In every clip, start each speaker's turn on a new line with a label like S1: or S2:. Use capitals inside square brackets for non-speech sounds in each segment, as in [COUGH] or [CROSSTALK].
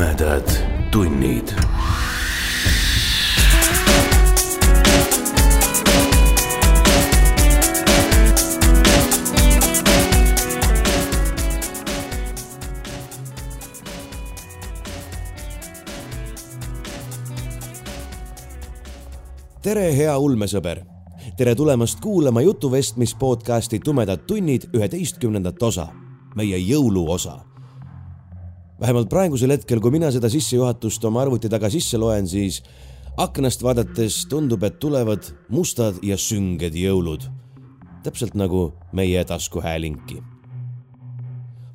S1: tumedad tunnid.
S2: tere, hea ulmesõber. tere tulemast kuulama jutuvestmis podcasti Tumedad tunnid üheteistkümnendat osa, meie jõuluosa vähemalt praegusel hetkel, kui mina seda sissejuhatust oma arvuti taga sisse loen, siis aknast vaadates tundub, et tulevad mustad ja sünged jõulud. täpselt nagu meie taskuhäälinki.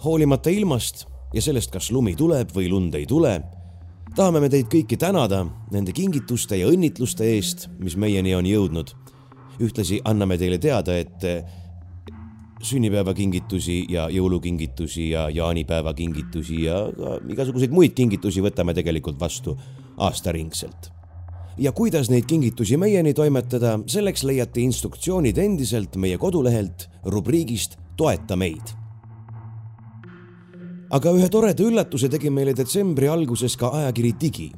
S2: hoolimata ilmast ja sellest, kas lumi tuleb või lund ei tule, tahame me teid kõiki tänada nende kingituste ja õnnitluste eest, mis meieni on jõudnud. ühtlasi anname teile teada, et sünnipäevakingitusi ja jõulukingitusi ja jaanipäevakingitusi ja ka igasuguseid muid kingitusi võtame tegelikult vastu aastaringselt. ja kuidas neid kingitusi meieni toimetada, selleks leiate instruktsioonid endiselt meie kodulehelt rubriigist Toeta meid. aga ühe toreda üllatuse tegi meile detsembri alguses ka ajakiri Digi.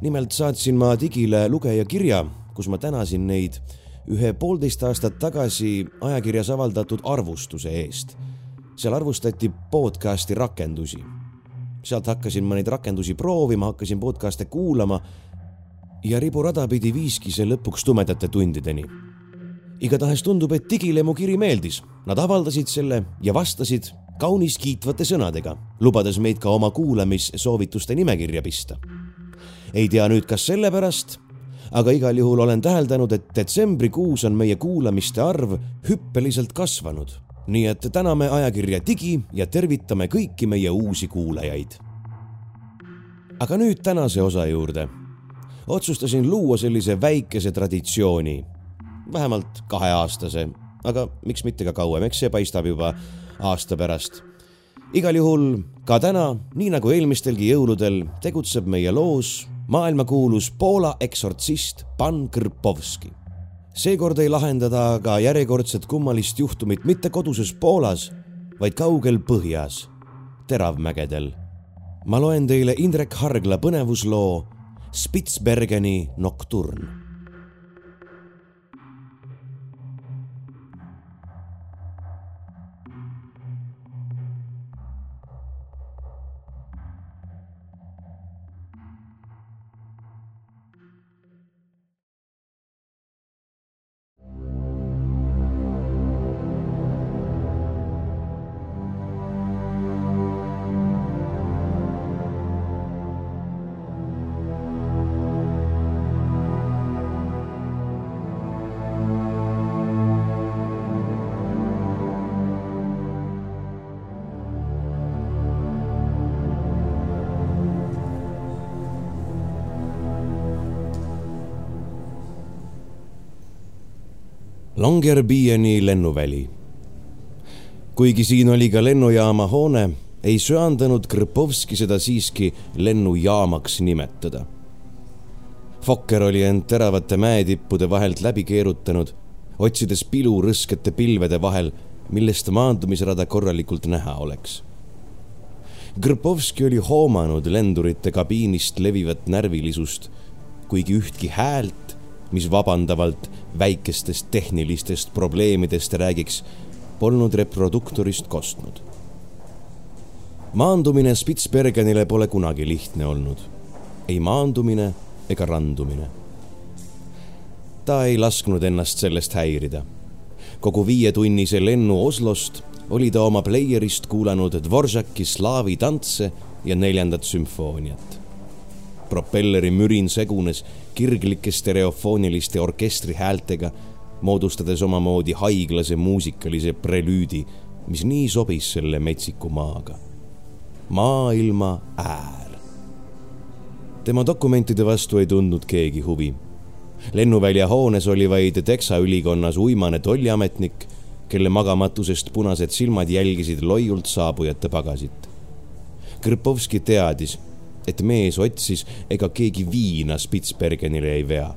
S2: nimelt saatsin ma Digile lugejakirja, kus ma tänasin neid ühe poolteist aastat tagasi ajakirjas avaldatud arvustuse eest. seal arvustati podcasti rakendusi. sealt hakkasin ma neid rakendusi proovima, hakkasin podcast'e kuulama ja riburada pidi viiski see lõpuks tumedate tundideni. igatahes tundub, et Digile mu kiri meeldis, nad avaldasid selle ja vastasid kaunis kiitvate sõnadega, lubades meid ka oma kuulamissoovituste nimekirja pista. ei tea nüüd, kas sellepärast aga igal juhul olen täheldanud, et detsembrikuus on meie kuulamiste arv hüppeliselt kasvanud. nii et täname ajakirja Digi ja tervitame kõiki meie uusi kuulajaid. aga nüüd tänase osa juurde. otsustasin luua sellise väikese traditsiooni, vähemalt kaheaastase, aga miks mitte ka kauem, eks see paistab juba aasta pärast igal juhul ka täna, nii nagu eelmistelgi jõuludel, tegutseb meie loos maailmakuulus Poola eksortsist Pan Krpovski. seekord ei lahenda ta aga järjekordset kummalist juhtumit mitte koduses Poolas, vaid kaugel põhjas, Teravmägedel. ma loen teile Indrek Hargla põnevusloo Spitsbergeni nokturn Longyearbyeni lennuväli. kuigi siin oli ka lennujaama hoone, ei söandanud Krpovski seda siiski lennujaamaks nimetada. Fokker oli end teravate mäetippude vahelt läbi keerutanud, otsides pilu rõskete pilvede vahel, millest maandumisrada korralikult näha oleks. Krpovski oli hoomanud lendurite kabiinist levivat närvilisust, kuigi ühtki häält mis vabandavalt väikestest tehnilistest probleemidest räägiks, polnud reproduktorist kostnud. maandumine Spitsbergenile pole kunagi lihtne olnud. ei maandumine ega randumine. ta ei lasknud ennast sellest häirida. kogu viietunnise lennu Oslost oli ta oma pleierist kuulanud Dvoržaki slaavi tantse ja neljandat sümfooniat. propelleri mürin segunes kirglike stereofooniliste orkestrihäältega, moodustades omamoodi haiglase muusikalise prelüüdi, mis nii sobis selle metsiku maaga. maailma äär. tema dokumentide vastu ei tundnud keegi huvi. lennuvälja hoones oli vaid Teksa ülikonnas uimane tolliametnik, kelle magamatusest punased silmad jälgisid loiult saabujate pagasit. Krpovski teadis et mees otsis, ega keegi viina Spitsbergenile ei vea.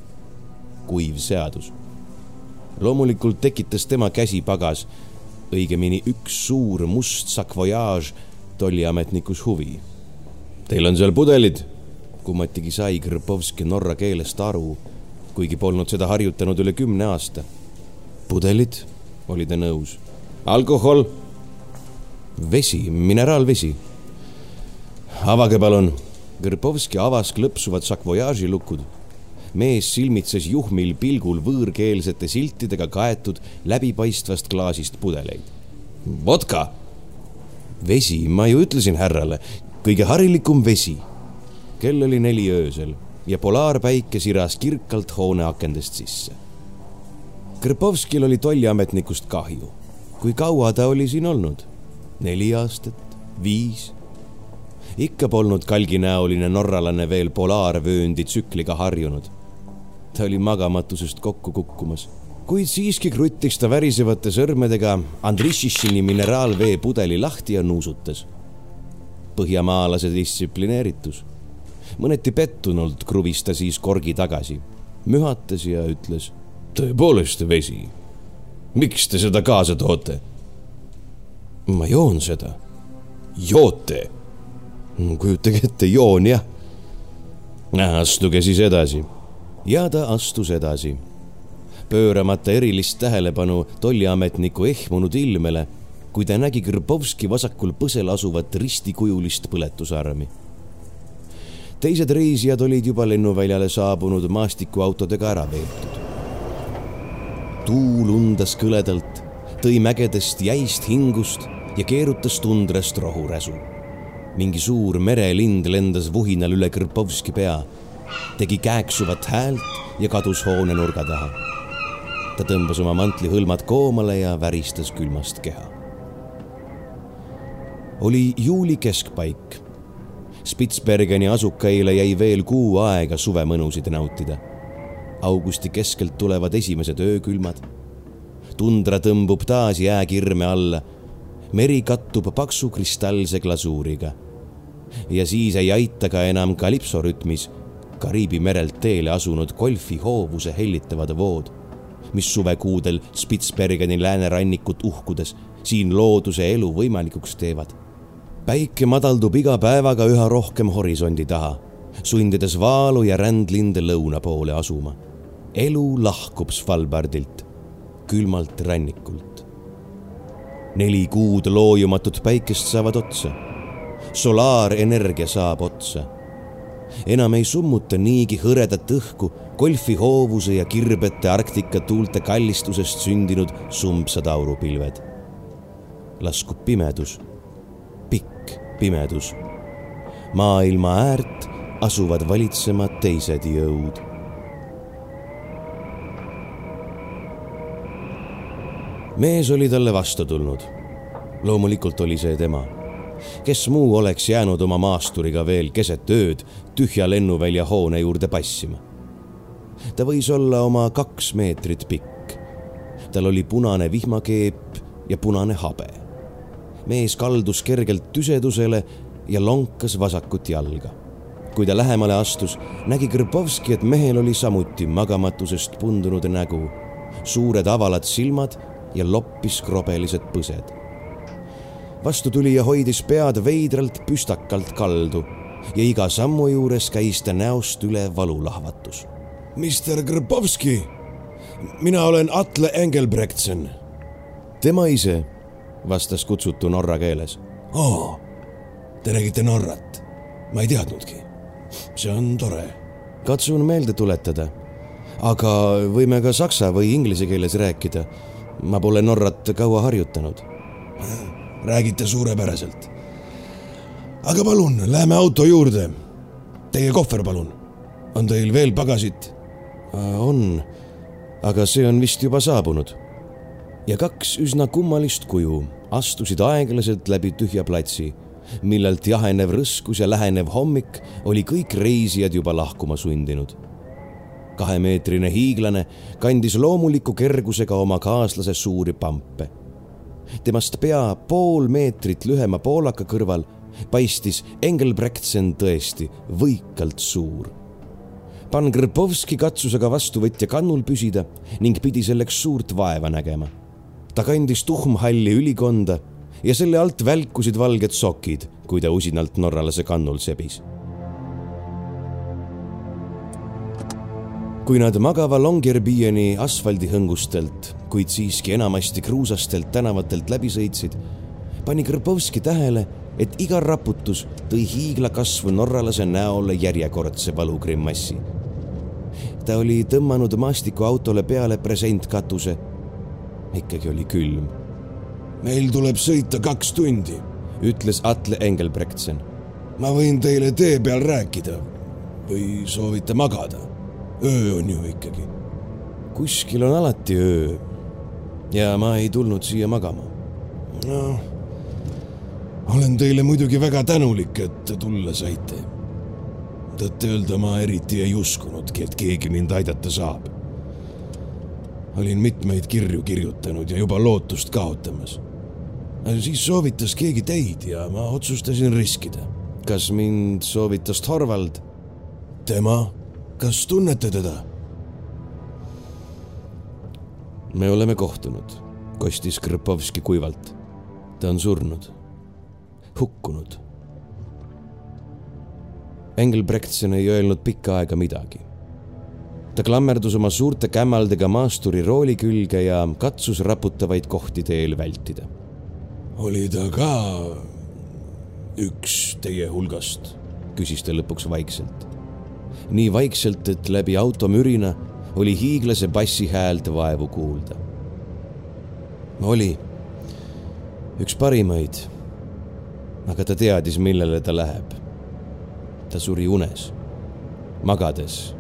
S2: kuiv seadus. loomulikult tekitas tema käsipagas, õigemini üks suur must sakvojaaž tolliametnikus huvi. Teil on seal pudelid, kummatigi sai Krpovski norra keelest aru, kuigi polnud seda harjutanud üle kümne aasta. pudelid, oli ta nõus. alkohol? vesi, mineraalvesi. avage palun. Krpovski avas klõpsuvad sakvoyaaži lukud mees silmitses juhmil pilgul võõrkeelsete siltidega kaetud läbipaistvast klaasist pudeleid. vodka. vesi, ma ju ütlesin härrale, kõige harilikum vesi. kell oli neli öösel ja polaarpäike siras kirkalt hoone akendest sisse. Krpovskil oli tolliametnikust kahju. kui kaua ta oli siin olnud? neli aastat, viis ikka polnud kalginäoline norralane veel polaarvööndi tsükliga harjunud ta oli magamatusest kokku kukkumas. kuid siiski kruttis ta värisevate sõrmedega Andrišišini mineraalvee pudeli lahti ja nuusutas. põhjamaalase distsiplineeritus. mõneti pettunult kruvis ta siis korgi tagasi, mühatas ja ütles. tõepoolest vesi. miks te seda kaasa toote? ma joon seda. joote? Kujutage ette, joon jah. astuge siis edasi ja ta astus edasi. pööramata erilist tähelepanu tolliametniku ehmunud ilmele, kui ta nägi Grbovski vasakul põsel asuvat ristikujulist põletusarmi. teised reisijad olid juba lennuväljale saabunud maastikuautodega ära veetud. tuul undas kõledalt, tõi mägedest jäist hingust ja keerutas tundrast rohuräsu. Mingi suur merelind lendas vuhinal üle Krpovski pea tegi kääksuvat häält ja kadus hoone nurga taha. ta tõmbas oma mantlihõlmad koomale ja väristas külmast keha. oli juuli keskpaik. Spitsbergeni asukaile jäi veel kuu aega suvemõnusid nautida. augusti keskelt tulevad esimesed öökülmad. tundra tõmbub taas jääkirme alla. meri kattub paksu kristallse glasuuriga. Ja siis ei aita ka enam kalipsorütmis Kariibi merelt teele asunud golfi hoovuse hellitavad vood, mis suvekuudel Spitsbergeni läänerannikut uhkudes siin looduse elu võimalikuks teevad. päike madaldub iga päevaga üha rohkem horisondi taha, sundides vaalu ja rändlinde lõuna poole asuma. elu lahkub Svalbardilt, külmalt rannikult. neli kuud loojumatut päikest saavad otsa. Solaarenergia saab otsa enam ei summuta niigi hõredat õhku golfihoovuse ja kirbete Arktika tuulte kallistusest sündinud sumbsad aurupilved. laskub pimedus, pikk pimedus. maailma äärt asuvad valitsema teised jõud. mees oli talle vastu tulnud. loomulikult oli see tema kes muu oleks jäänud oma maasturiga veel keset ööd tühja lennuvälja hoone juurde passima. ta võis olla oma kaks meetrit pikk. tal oli punane vihmakeep ja punane habe. mees kaldus kergelt tüsedusele ja lonkas vasakut jalga. kui ta lähemale astus, nägi Grbovski, et mehel oli samuti magamatusest pundunud nägu, suured avalad silmad ja loppis krobelised põsed vastutulija hoidis pead veidralt püstakalt kaldu ja iga sammu juures käis ta näost üle valulahvatus.
S3: Mister Grbovski, mina olen Atle Engelbrektsen.
S2: tema ise, vastas kutsutu norra keeles.
S3: oo, te räägite Norrat, ma ei teadnudki. see on tore.
S2: katsun meelde tuletada. aga võime ka saksa või inglise keeles rääkida. ma pole Norrat kaua harjutanud
S3: räägite suurepäraselt. aga palun, lähme auto juurde. Teie kohver, palun. on teil veel pagasit?
S2: on, aga see on vist juba saabunud. ja kaks üsna kummalist kuju astusid aeglaselt läbi tühja platsi, millelt jahenev rõskus ja lähenev hommik oli kõik reisijad juba lahkuma sundinud kahemeetrine hiiglane kandis loomuliku kergusega oma kaaslase suuri pampe temast pea pool meetrit lühema poolaka kõrval paistis Engelbrektsen tõesti võikalt suur. Pan Grbovski katsus aga vastuvõtja kannul püsida ning pidi selleks suurt vaeva nägema. ta kandis tuhmhalli ülikonda ja selle alt välkusid valged sokid, kui ta usinalt norralase kannul sebis. Kui nad magava Longyearbyeni asfaldihõngustelt, kuid siiski enamasti kruusastelt tänavatelt läbi sõitsid, pani Krpovski tähele, et iga raputus tõi hiiglakasvu norralase näole järjekordse valugrimassi. ta oli tõmmanud maastikuautole peale presentkatuse. ikkagi oli külm.
S3: meil tuleb sõita kaks tundi,
S2: ütles Atle Engelbrektsen.
S3: ma võin teile tee peal rääkida või soovite magada? Öö on ju ikkagi.
S2: kuskil on alati öö. ja ma ei tulnud siia magama.
S3: noh olen teile muidugi väga tänulik, et tulla saite. tõtt-öelda ma eriti ei uskunudki, et keegi mind aidata saab. olin mitmeid kirju kirjutanud ja juba lootust kaotamas. siis soovitas keegi teid ja ma otsustasin riskida.
S2: kas mind soovitas Torvald?
S3: tema, kas tunnete teda?
S2: me oleme kohtunud, kostis Krpovski kuivalt. ta on surnud hukkunud. Engelbrechtsen ei öelnud pikka aega midagi. ta klammerdus oma suurte kämmaldega maasturi rooli külge ja katsus raputavaid kohti teel vältida.
S3: oli ta ka üks teie hulgast?
S2: küsis ta lõpuks vaikselt. Nii vaikselt, et läbi auto mürina oli hiiglase bassi häält vaevu kuulda. oli üks parimaid aga ta teadis, millele ta läheb. ta suri unes, magades.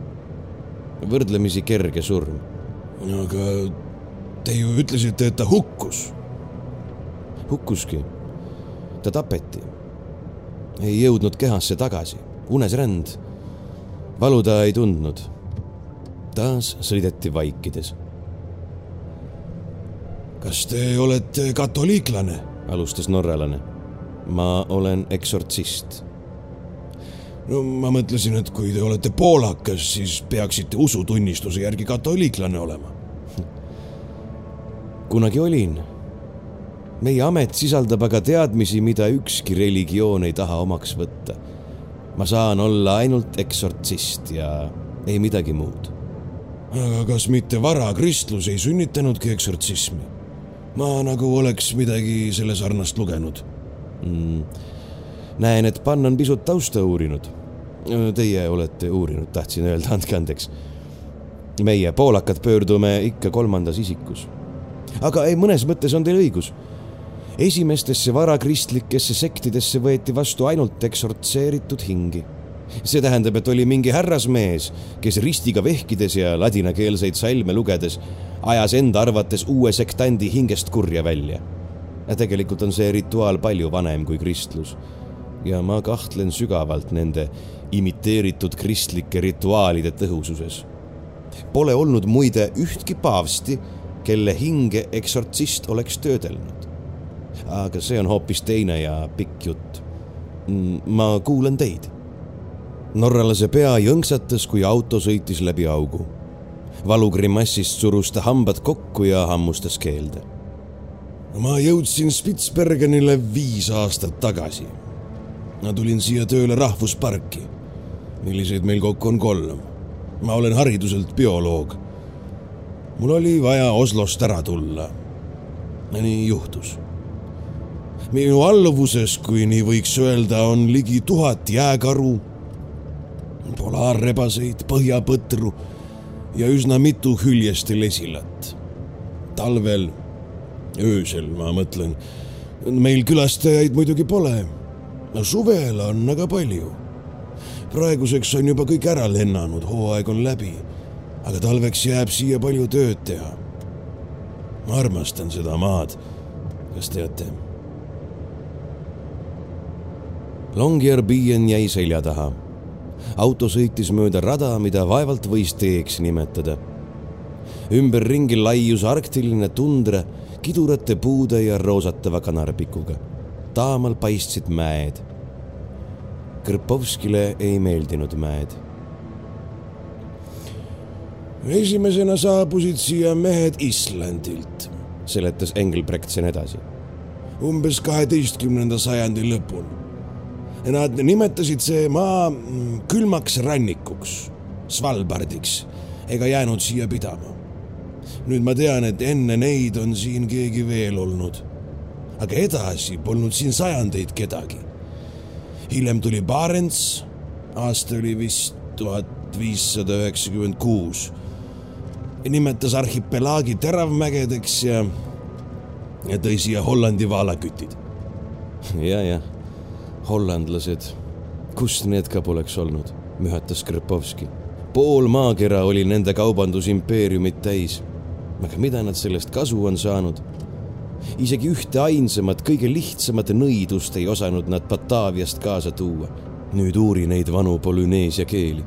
S2: võrdlemisi kerge surm.
S3: aga te ju ütlesite, et ta hukkus.
S2: hukkuski. ta tapeti. ei jõudnud kehasse tagasi, unesränd. Valu ta ei tundnud. taas sõideti vaikides.
S3: kas te olete katoliiklane?
S2: alustas norralane ma olen eksortsist.
S3: no ma mõtlesin, et kui te olete poolakas, siis peaksite usutunnistuse järgi katoliiklane olema. [LAUGHS]
S2: kunagi olin. meie amet sisaldab aga teadmisi, mida ükski religioon ei taha omaks võtta. Ma saan olla ainult eksortsist ja ei midagi muud.
S3: aga kas mitte varakristlus ei sünnitanudki eksortsismi? ma nagu oleks midagi selle sarnast lugenud
S2: mm,. näen, et Pann on pisut tausta uurinud. Teie olete uurinud, tahtsin öelda, andke andeks. meie, poolakad, pöördume ikka kolmandas isikus. aga ei, mõnes mõttes on teil õigus. Esimestesse varakristlikesse sektidesse võeti vastu ainult eksortseeritud hingi see tähendab, et oli mingi härrasmees, kes ristiga vehkides ja ladinakeelseid salme lugedes ajas enda arvates uue sektandi hingest kurja välja ja tegelikult on see rituaal palju vanem kui kristlus. ja ma kahtlen sügavalt nende imiteeritud kristlike rituaalide tõhususes. Pole olnud muide ühtki paavsti, kelle hinge eksortsist oleks töödelnud. Aga see on hoopis teine ja pikk jutt. Mm, ma kuulan teid. norralase pea jõnksatas, kui auto sõitis läbi augu. valugrimassist surus ta hambad kokku ja hammustas keelde
S3: ma jõudsin Spitsbergenile viis aastat tagasi. ma tulin siia tööle rahvusparki, milliseid meil kokku on kolm. ma olen hariduselt bioloog. mul oli vaja Oslost ära tulla. nii juhtus. Minu alluvuses, kui nii võiks öelda, on ligi tuhat jääkaru, polaarrebaseid, põhjapõtru ja üsna mitu hüljeste lesilat. talvel öösel, ma mõtlen. meil külastajaid muidugi pole. suvel on aga palju. praeguseks on juba kõik ära lennanud, hooaeg on läbi. aga talveks jääb siia palju tööd teha. ma armastan seda maad, kas teate?
S2: Longyearbyen jäi selja taha. auto sõitis mööda rada, mida vaevalt võis teeks nimetada. ümberringi laius arktiline tundra kidurate puude ja roosatava kanarpikuga. taamal paistsid mäed. Krpovskile ei meeldinud mäed.
S3: esimesena saabusid siia mehed Islandilt,
S2: seletas Engelbrechtsen edasi.
S3: umbes kaheteistkümnenda sajandi lõpul. Nad nimetasid see maa mm, külmaks rannikuks, Svalbardiks, ega jäänud siia pidama. nüüd ma tean, et enne neid on siin keegi veel olnud. aga edasi polnud siin sajandeid kedagi. hiljem tuli Barents, aasta oli vist tuhat viissada üheksakümmend kuus nimetas arhipelaagi teravmägedeks ja, ja tõi siia Hollandi vaalakütid. [LAUGHS]
S2: ja, jah, hollandlased, kust need ka poleks olnud, mühatas Krpovski. pool maakera oli nende kaubandusimpeeriumit täis. aga mida nad sellest kasu on saanud? isegi ühte ainsamat, kõige lihtsamat nõidust ei osanud nad Bataaviast kaasa tuua. nüüd uuri neid vanu Polüneesia keeli.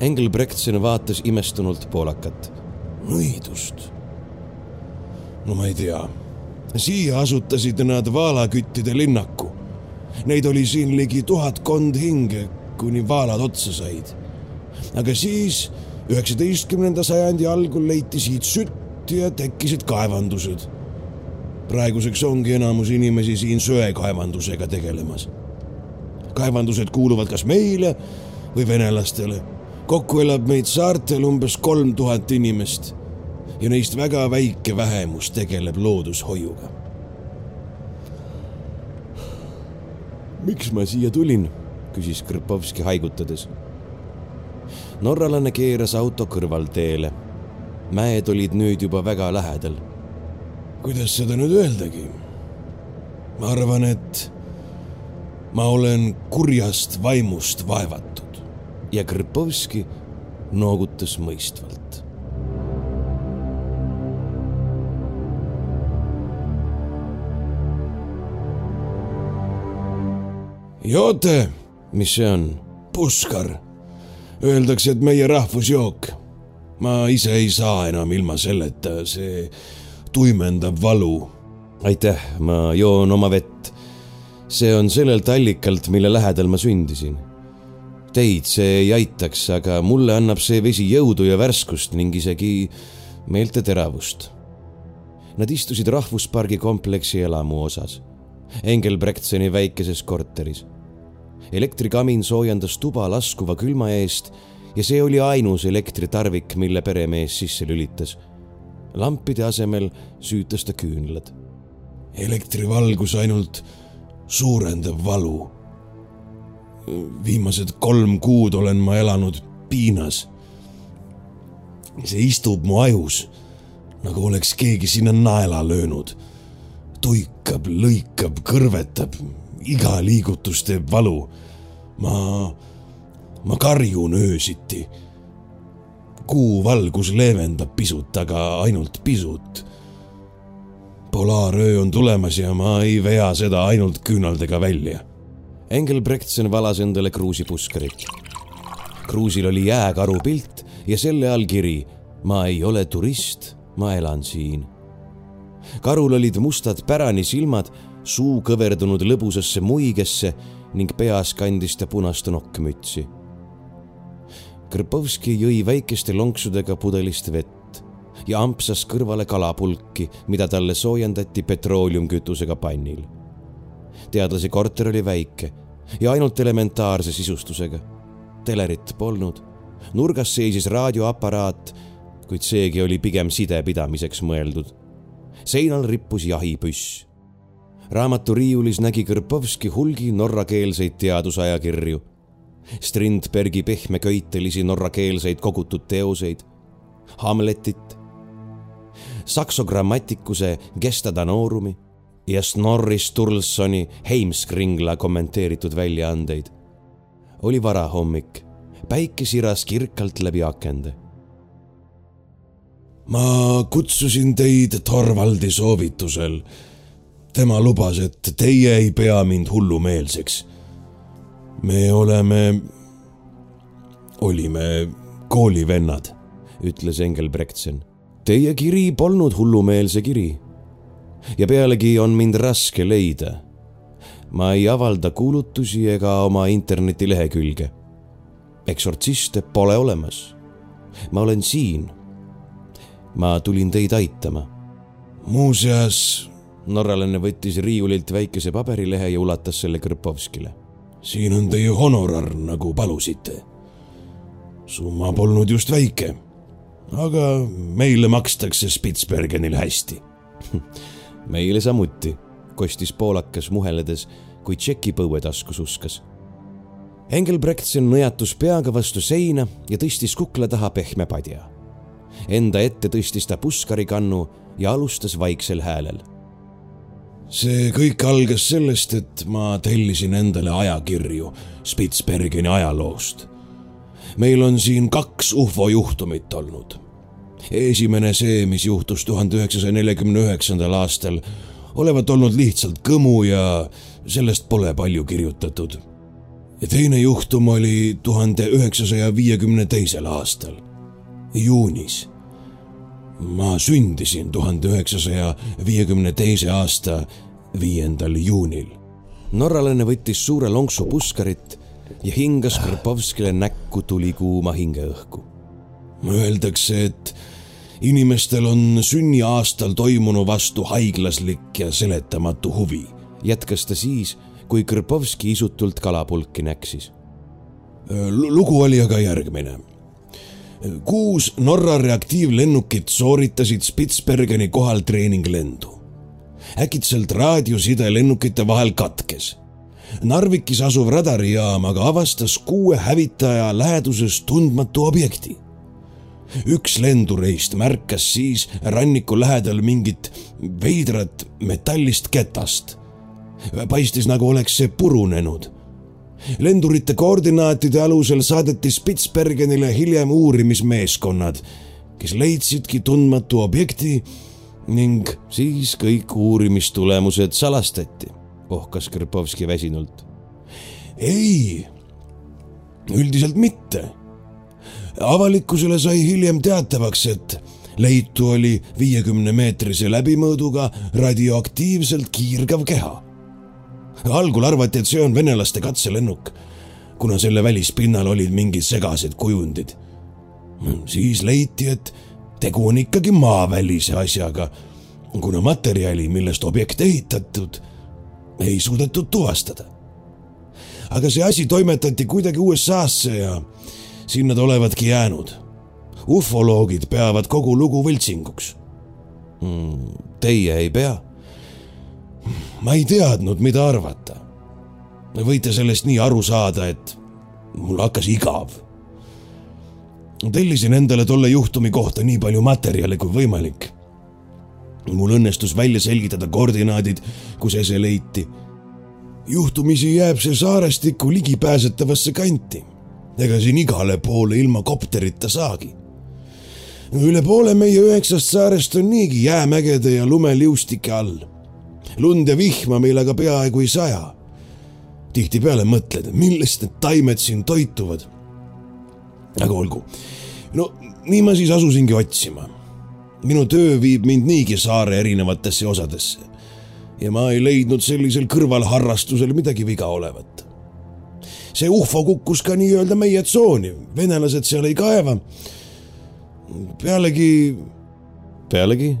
S2: Engelbrechtsen vaatas imestunult poolakat
S3: nõidust. no ma ei tea. siia asutasid nad vaalaküttide linnaku. Neid oli siin ligi tuhatkond hinge, kuni vaalad otsa said. aga siis üheksateistkümnenda sajandi algul leiti siit sütt ja tekkisid kaevandused. praeguseks ongi enamus inimesi siin söekaevandusega tegelemas. kaevandused kuuluvad kas meile või venelastele kokku elab meid saartel umbes kolm tuhat inimest ja neist väga väike vähemus tegeleb loodushoiuga.
S2: Miks ma siia tulin? küsis Krpovski haigutades. norralane keeras auto kõrvalteele. mäed olid nüüd juba väga lähedal.
S3: kuidas seda nüüd öeldagi? ma arvan, et ma olen kurjast vaimust vaevatud
S2: ja Krpovski noogutas mõistvalt.
S3: Joote?
S2: mis see on?
S3: puskar. Öeldakse, et meie rahvusjook. ma ise ei saa enam ilma selleta, see tuimendab valu.
S2: aitäh, ma joon oma vett. see on sellelt allikalt, mille lähedal ma sündisin Teid see ei aitaks, aga mulle annab see vesi jõudu ja värskust ning isegi meelteteravust. Nad istusid rahvuspargi kompleksi elamu osas, Engelbrektseni väikeses korteris. Elektrikamin soojendas tuba laskuva külma eest ja see oli ainus elektritarvik, mille peremees sisse lülitas. lampide asemel süütas ta küünlad.
S3: elektrivalgus ainult suurendab valu viimased kolm kuud olen ma elanud piinas. see istub mu ajus nagu oleks keegi sinna naela löönud. tuikab, lõikab, kõrvetab, iga liigutus teeb valu. ma, ma karjun öösiti. kuu valgus leevendab pisut, aga ainult pisut. polaaröö on tulemas ja ma ei vea seda ainult küünaldega välja
S2: Engelbrechtsen valas endale kruusipuskarit. kruusil oli jääkaru pilt ja selle all kiri ma ei ole turist, ma elan siin. karul olid mustad pärani silmad, suu kõverdunud lõbusasse muigesse ning peas kandis ta punast nokkmütsi. Krpovski jõi väikeste lonksudega pudelist vett ja ampsas kõrvale kalapulki, mida talle soojendati petrooliumkütusega pannil teadlase korter oli väike ja ainult elementaarse sisustusega. telerit polnud. nurgas seisis raadioaparaat, kuid seegi oli pigem side pidamiseks mõeldud. seinal rippus jahipüss. Raamaturiiulis nägi Kõrpovski hulgi norrakeelseid teadusajakirju. Strindbergi pehmeköitelisi norrakeelseid kogutud teoseid, Hamletit, Sakso grammatikuse Gesta Danorumi ja Snorri Sturlusoni Heimskringla kommenteeritud väljaandeid. oli varahommik, päike siras kirkalt läbi akende.
S3: ma kutsusin teid Torvaldi soovitusel. Tema lubas, et teie ei pea mind hullumeelseks. me oleme, olime koolivennad,
S2: ütles Engelbrektsen. Teie kiri polnud hullumeelse kiri ja pealegi on mind raske leida. ma ei avalda kuulutusi ega oma internetilehekülge. eksortsiste pole olemas. ma olen siin. ma tulin teid aitama.
S3: muuseas,
S4: norralane võttis riiulilt väikese paberilehe ja ulatas selle Krpovskile.
S2: siin on teie honorar, nagu palusite. summa polnud just väike, aga meile makstakse Spitsbergenil hästi [LAUGHS]
S4: meile samuti, kostis poolakas muheledes, kui tšeki põuetasku suskas. Engelbrechtsen nõjatus peaga vastu seina ja tõstis kukla taha pehme padja. Enda ette tõstis ta puskarikannu ja alustas vaiksel häälel.
S2: See kõik algas sellest, et ma tellisin endale ajakirju Spitsbergeni ajaloost. meil on siin kaks ufo juhtumit olnud esimene see, mis juhtus tuhande üheksasaja neljakümne üheksandal aastal, olevat olnud lihtsalt kõmu ja sellest pole palju kirjutatud. ja teine juhtum oli tuhande üheksasaja viiekümne teisel aastal, juunis. Ma sündisin tuhande üheksasaja viiekümne teise aasta viiendal juunil.
S4: norralane võttis suure lonksu puskarit ja hingas Karpovskile näkku tulikuuma hingeõhku.
S2: Öeldakse, et inimestel on sünniaastal toimunu vastu haiglaslik ja seletamatu huvi.
S4: jätkas ta siis, kui Krpovski isutult kalapulki näksis.
S2: lugu oli aga järgmine. Kuus Norra reaktiivlennukit sooritasid Spitsbergeni kohal treeninglendu. äkitselt raadioside lennukite vahel katkes Narvikis asuv radarijaam aga avastas kuue hävitaja läheduses tundmatu objekti üks lendureist märkas siis ranniku lähedal mingit veidrat metallist ketast. paistis nagu oleks see purunenud. Lendurite koordinaatide alusel saadeti Spitsbergenile hiljem uurimismeeskonnad, kes leidsidki tundmatu objekti ning
S4: siis kõik uurimistulemused salastati, ohkas Krpovski väsinult.
S2: ei, üldiselt mitte avalikkusele sai hiljem teatavaks, et leitu oli viiekümne meetrise läbimõõduga radioaktiivselt kiirgav keha. Algul arvati, et see on venelaste katselennuk, kuna selle välispinnal olid mingid segased kujundid. siis leiti, et tegu on ikkagi maavälise asjaga, kuna materjali, millest objekt ehitatud, ei suudetud tuvastada. aga see asi toimetati kuidagi USA-sse ja sinna ta olevadki jäänud. ufoloogid peavad kogu lugu võltsinguks
S4: mm,. Teie ei pea?
S2: Ma ei teadnud, mida arvata. võite sellest nii aru saada, et mul hakkas igav. tellisin endale tolle juhtumi kohta nii palju materjale kui võimalik. mul õnnestus välja selgitada koordinaadid, kus ese leiti. juhtumisi jääb see saarestikku ligipääsetavasse kanti ega siin igale poole ilma kopterita saagi. üle poole meie üheksast saarest on niigi jäämägede ja lumeliustike all. Lund ja vihma meil aga peaaegu ei saja. tihtipeale mõtled, millest need taimed siin toituvad. aga olgu. no nii ma siis asusingi otsima. minu töö viib mind niigi saare erinevatesse osadesse ja ma ei leidnud sellisel kõrvalharrastusel midagi viga olevat see ufo kukkus ka nii-öelda meie tsooni, venelased seal ei kaeva. pealegi.
S4: pealegi?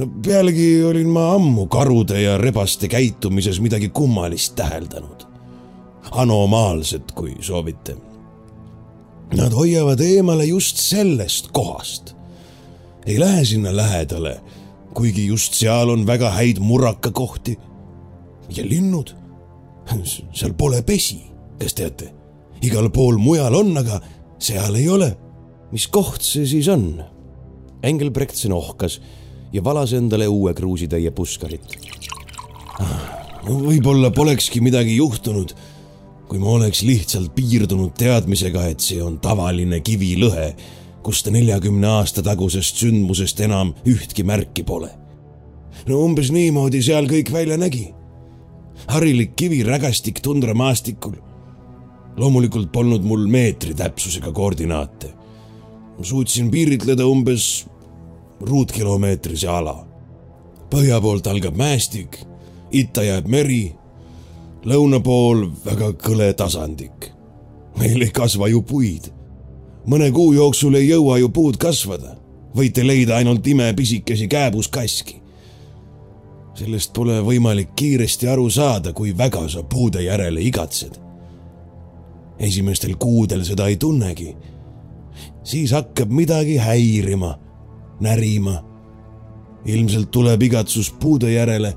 S2: No pealegi olin ma ammu karude ja rebaste käitumises midagi kummalist täheldanud. anomaalset, kui soovite. Nad hoiavad eemale just sellest kohast. ei lähe sinna lähedale, kuigi just seal on väga häid murakakohti. ja linnud seal pole pesi, kas teate? igal pool mujal on, aga seal ei ole.
S4: mis koht see siis on? Engelbrechtsen ohkas ja valas endale uue kruusitäie puskarit.
S2: võib-olla polekski midagi juhtunud, kui ma oleks lihtsalt piirdunud teadmisega, et see on tavaline kivilõhe, kust neljakümne aasta tagusest sündmusest enam ühtki märki pole. no umbes niimoodi seal kõik välja nägi harilik kivirägastik tundramaastikul. loomulikult polnud mul meetri täpsusega koordinaate. suutsin piiritleda umbes ruutkilomeetrise ala. põhja poolt algab mäestik, itta jääb meri, lõuna pool väga kõle tasandik. meil ei kasva ju puid. mõne kuu jooksul ei jõua ju puud kasvada, võite leida ainult imepisikesi kääbuskaski sellest pole võimalik kiiresti aru saada, kui väga sa puude järele igatsed. esimestel kuudel seda ei tunnegi. siis hakkab midagi häirima, närima. ilmselt tuleb igatsus puude järele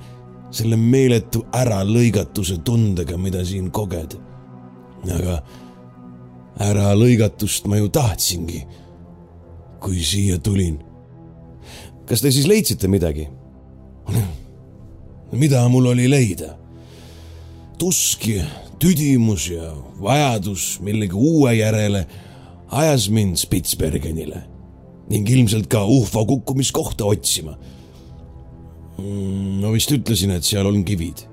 S2: selle meeletu äralõigatuse tundega, mida siin koged. aga äralõigatust ma ju tahtsingi, kui siia tulin.
S5: kas te siis leidsite midagi? [CLEARS THROAT]
S2: mida mul oli leida? tusk, tüdimus ja vajadus millegi uue järele ajas mind Spitsbergenile ning ilmselt ka ufo kukkumiskohta otsima. ma vist ütlesin, et seal on kivid,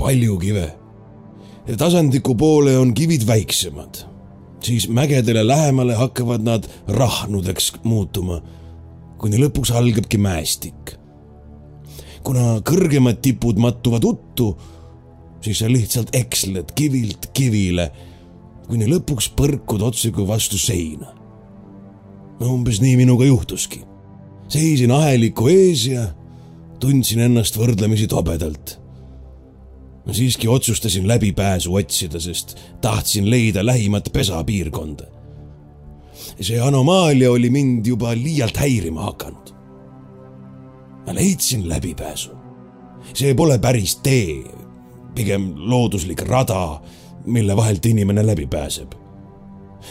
S2: palju kive. tasandiku poole on kivid väiksemad, siis mägedele lähemale hakkavad nad rahnudeks muutuma, kuni lõpuks algabki mäestik kuna kõrgemad tipud mattuvad uttu, siis sa lihtsalt eksled kivilt kivile, kuni lõpuks põrkud otsekui vastu seina. Umbes nii minuga juhtuski. seisin aheliku ees ja tundsin ennast võrdlemisi tobedalt. ma siiski otsustasin läbipääsu otsida, sest tahtsin leida lähimat pesapiirkonda. see anomaalia oli mind juba liialt häirima hakanud ma leidsin läbipääsu. see pole päris tee, pigem looduslik rada, mille vahelt inimene läbi pääseb.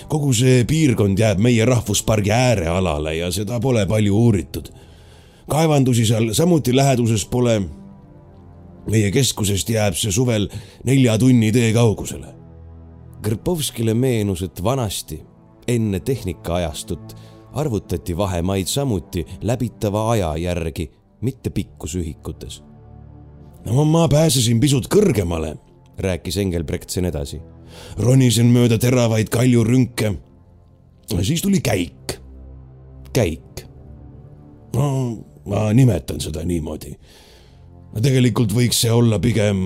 S2: Kogu see piirkond jääb meie rahvuspargi äärealale ja seda pole palju uuritud. kaevandusi seal samuti läheduses pole. meie keskusest jääb see suvel nelja tunni tee kaugusele.
S5: Krpovskile meenus, et vanasti, enne tehnikaajastut, arvutati vahemaid samuti läbitava aja järgi mitte pikkusühikutes.
S2: no ma pääsesin pisut kõrgemale,
S5: rääkis Engelbrechtsen edasi.
S2: Ronisin mööda teravaid kaljurünke. siis tuli käik.
S5: käik?
S2: no ma nimetan seda niimoodi. tegelikult võiks see olla pigem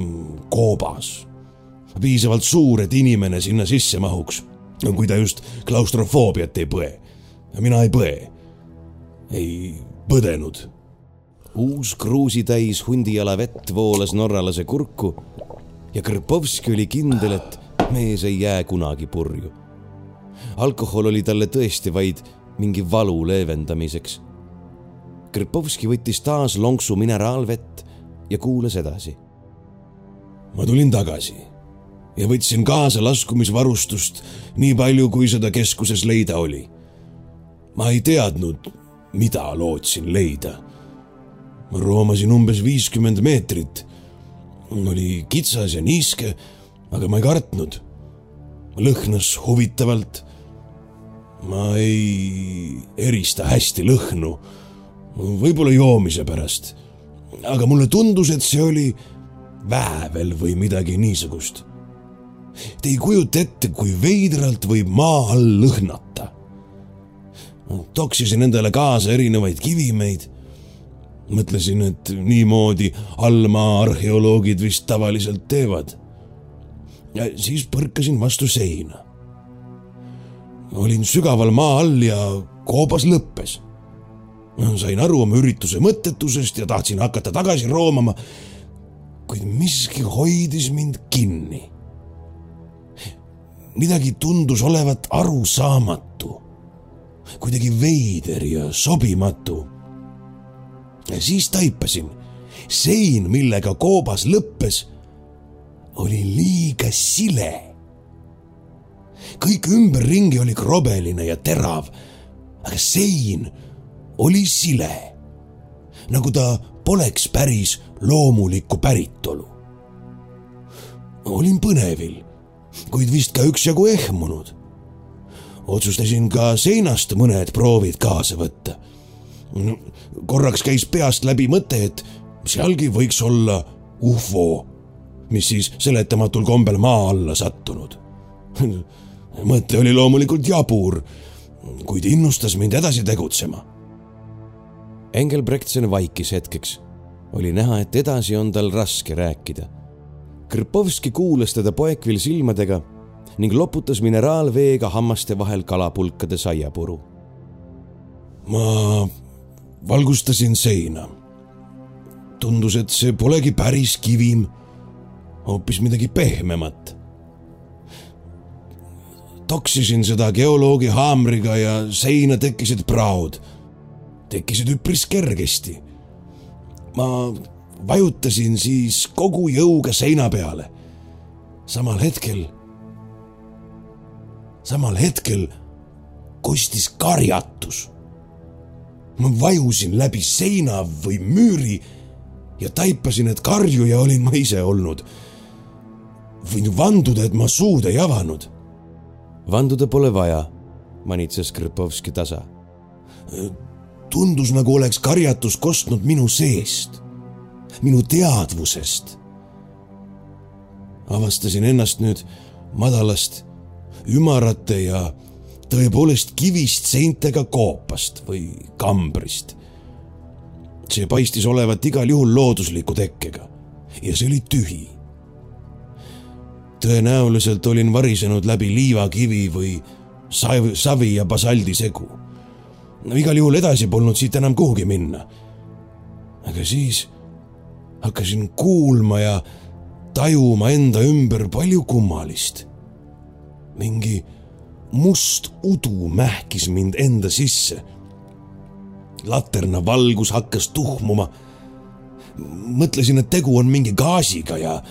S2: koobas. piisavalt suur, et inimene sinna sisse mahuks. kui ta just klaustrofoobiat ei põe. mina ei põe. ei põdenud
S5: uus kruusitäis hundijala vett voolas norralase kurku ja Krpovski oli kindel, et mees ei jää kunagi purju. alkohol oli talle tõesti vaid mingi valu leevendamiseks. Krpovski võttis taas lonksu mineraalvett ja kuulas edasi.
S2: ma tulin tagasi ja võtsin kaasa laskumisvarustust nii palju, kui seda keskuses leida oli. ma ei teadnud, mida lootsin leida ma roomasin umbes viiskümmend meetrit. oli kitsas ja niiske, aga ma ei kartnud. lõhnas huvitavalt. ma ei erista hästi lõhnu, võib-olla joomise pärast. aga mulle tundus, et see oli väävel või midagi niisugust. Te ei kujuta ette, kui veidralt võib maa all lõhnata. toksisin endale kaasa erinevaid kivimeid mõtlesin, et niimoodi allmaa arheoloogid vist tavaliselt teevad. Ja siis põrkasin vastu seina. olin sügaval maa all ja koobas lõppes. sain aru oma ürituse mõttetusest ja tahtsin hakata tagasi roomama, kuid miski hoidis mind kinni. midagi tundus olevat arusaamatu, kuidagi veider ja sobimatu siis taipasin, sein, millega koobas lõppes, oli liiga sile. kõik ümberringi oli krobeline ja terav, aga sein oli sile, nagu ta poleks päris loomulikku päritolu. olin põnevil, kuid vist ka üksjagu ehmunud. otsustasin ka seinast mõned proovid kaasa võtta korraks käis peast läbi mõte, et sealgi võiks olla ufo, mis siis seletamatul kombel maa alla sattunud. [LAUGHS] mõte oli loomulikult jabur, kuid innustas mind edasi tegutsema.
S5: Engelbrechtsen vaikis hetkeks. oli näha, et edasi on tal raske rääkida. Krpovski kuulas teda poekvil silmadega ning loputas mineraalveega hammaste vahel kalapulkade saiapuru.
S2: ma valgustasin seina. tundus, et see polegi päris kivim, hoopis midagi pehmemat. toksisin seda geoloogi haamriga ja seina tekkisid praod. tekkisid üpris kergesti. ma vajutasin siis kogu jõuga seina peale. samal hetkel, samal hetkel kostis karjatus. ma vajusin läbi seina või müüri ja taipasin, et karjuja olin ma ise olnud. Võin vanduda, et ma suud ei avanud.
S6: vanduda pole vaja, manitses Krpovski tasa.
S2: tundus, nagu oleks karjatus kostnud minu seest, minu teadvusest. avastasin ennast nüüd madalast, ümarate ja tõepoolest kivist seintega koopast või kambrist see paistis olevat igal juhul loodusliku tekkega ja see oli tühi. Tõenäoliselt olin varisenud läbi liivakivi või savi, savi ja basaldi segu. igal juhul edasi polnud siit enam kuhugi minna. aga siis hakkasin kuulma ja tajuma enda ümber palju kummalist. mingi must udu mähkis mind enda sisse laterna valgus hakkas tuhmuma. mõtlesin, et tegu on mingi gaasiga ja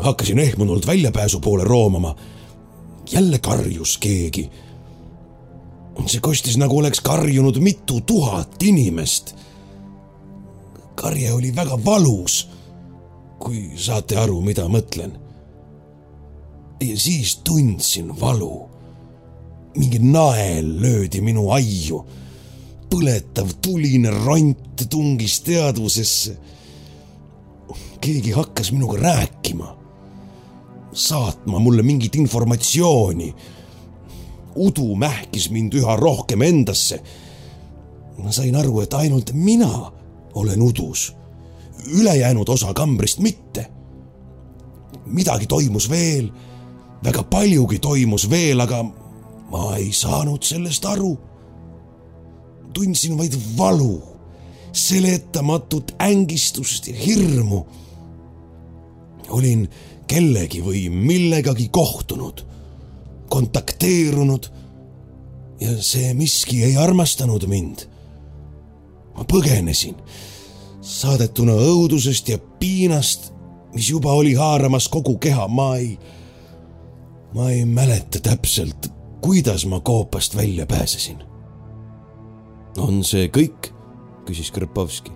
S2: hakkasin ehmunult väljapääsu poole roomama. jälle karjus keegi. see kostis nagu oleks karjunud mitu tuhat inimest. karje oli väga valus, kui saate aru, mida mõtlen. ja siis tundsin valu. mingi nael löödi minu aiu põletav tuline ront tungis teadvusesse. Keegi hakkas minuga rääkima, saatma mulle mingit informatsiooni. udu mähkis mind üha rohkem endasse. ma sain aru, et ainult mina olen udus, ülejäänud osa kambrist mitte. midagi toimus veel, väga paljugi toimus veel, aga ma ei saanud sellest aru tundsin vaid valu, seletamatut ängistust ja hirmu. Olin kellegi või millegagi kohtunud, kontakteerunud ja see miski ei armastanud mind. ma põgenesin, saadetuna õudusest ja piinast, mis juba oli haaramas kogu keha, ma ei, ma ei mäleta täpselt, kuidas ma koopast välja pääsesin
S6: on see kõik? küsis Krpovski.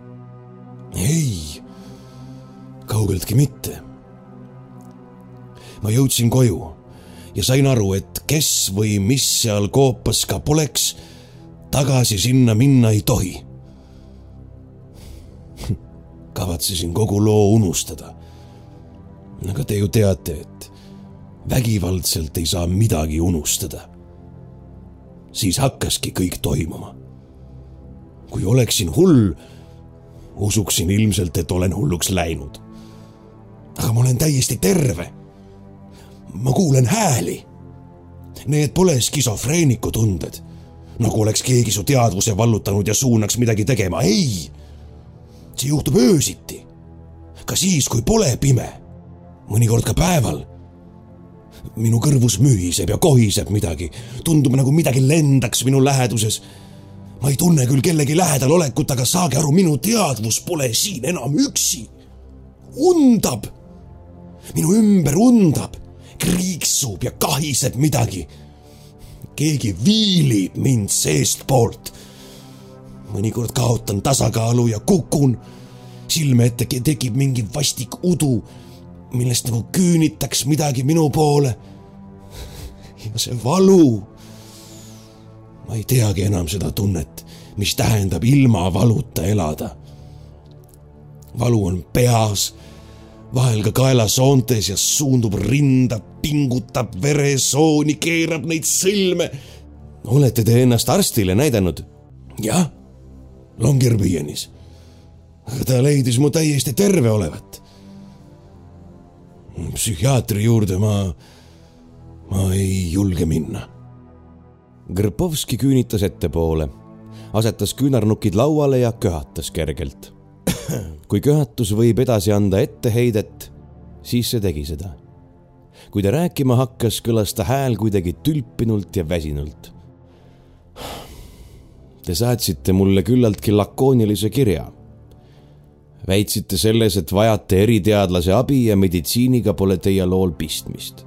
S2: ei, kaugeltki mitte. Ma jõudsin koju ja sain aru, et kes või mis seal koopas ka poleks, tagasi sinna minna ei tohi. [LAUGHS] kavatsesin kogu loo unustada. aga te ju teate, et vägivaldselt ei saa midagi unustada. siis hakkaski kõik toimuma kui oleksin hull, usuksin ilmselt, et olen hulluks läinud. aga ma olen täiesti terve. Ma kuulen hääli. Need pole skisofreeniku tunded, nagu oleks keegi su teadvuse vallutanud ja suunaks midagi tegema, ei. see juhtub öösiti, ka siis, kui pole pime, mõnikord ka päeval minu kõrvus mühiseb ja kohiseb midagi, tundub nagu midagi lendaks minu läheduses ma ei tunne küll kellegi lähedal olekut, aga saage aru, minu teadvus pole siin enam üksi. undab. minu ümber undab, kriiksub ja kahiseb midagi. keegi viilib mind seestpoolt. mõnikord kaotan tasakaalu ja kukun. silme ette tekib mingi vastik udu, millest nagu küünitaks midagi minu poole. ja see valu ma ei teagi enam seda tunnet, mis tähendab ilma valuta elada. valu on peas, vahel ka kaelasoontes ja suundub rinda, pingutab veresooni, keerab neid sõlme.
S6: olete te ennast arstile näidanud?
S2: jah, Longyearbyenis. aga ta leidis mu täiesti terve olevat. psühhiaatri juurde ma, ma ei julge minna
S6: Grpovski küünitas ettepoole, asetas küünarnukid lauale ja köhatas kergelt [CLEARS THROAT]
S2: kui köhatus võib edasi anda etteheidet, siis see tegi seda. kui ta rääkima hakkas, kõlas ta hääl kuidagi tülpinult ja väsinult. Te saatsite mulle küllaltki lakoonilise kirja. väitsite selles, et vajate eriteadlase abi ja meditsiiniga pole teie lool pistmist.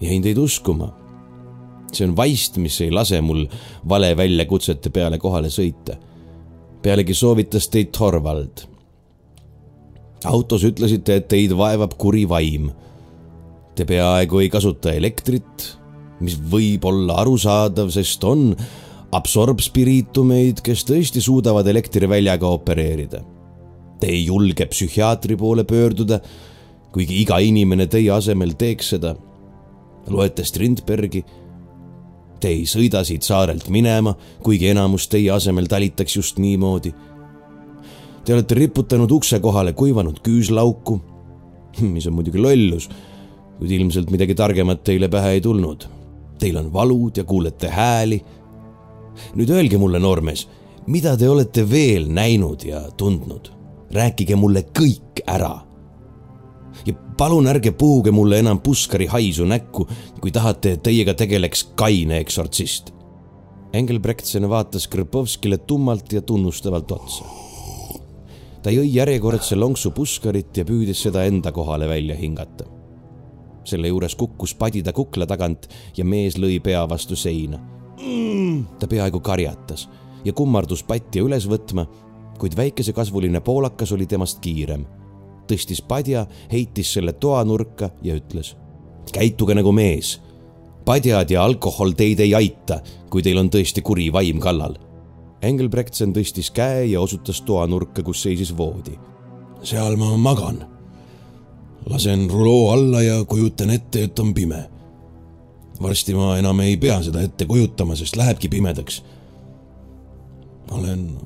S2: jäin teid uskuma see on vaist, mis ei lase mul vale väljakutsete peale kohale sõita. Pealegi soovitas teid Torvald. autos ütlesite, et teid vaevab kuri vaim. Te peaaegu ei kasuta elektrit, mis võib olla arusaadav, sest on absorbspiriitumeid, kes tõesti suudavad elektriväljaga opereerida. Te ei julge psühhiaatri poole pöörduda, kuigi iga inimene teie asemel teeks seda. loete Strindbergi Te ei sõida siit saarelt minema, kuigi enamus teie asemel talitaks just niimoodi. Te olete riputanud ukse kohale kuivanud küüslauku, mis on muidugi lollus, kuid ilmselt midagi targemat teile pähe ei tulnud. Teil on valud ja kuulete hääli. nüüd öelge mulle, noormees, mida te olete veel näinud ja tundnud? rääkige mulle kõik ära ja palun ärge puhuge mulle enam puskari haisu näkku, kui tahate, et teiega tegeleks kaine eksortsist. Engelbrektsen vaatas Krpovskile tummalt ja tunnustavalt otsa. ta jõi järjekordse lonksu puskarit ja püüdis seda enda kohale välja hingata. selle juures kukkus padi ta kukla tagant ja mees lõi pea vastu seina ta peaaegu karjatas ja kummardus patja üles võtma, kuid väikesekasvuline poolakas oli temast kiirem tõstis padja, heitis selle toanurka ja ütles. käituge nagu mees. padjad ja alkohol teid ei aita, kui teil on tõesti kuri vaim kallal. Engelbrektsen tõstis käe ja osutas toanurka, kus seisis voodi.
S3: seal ma magan. lasen ruloo alla ja kujutan ette, et on pime. varsti ma enam ei pea seda ette kujutama, sest lähebki pimedaks. ma olen,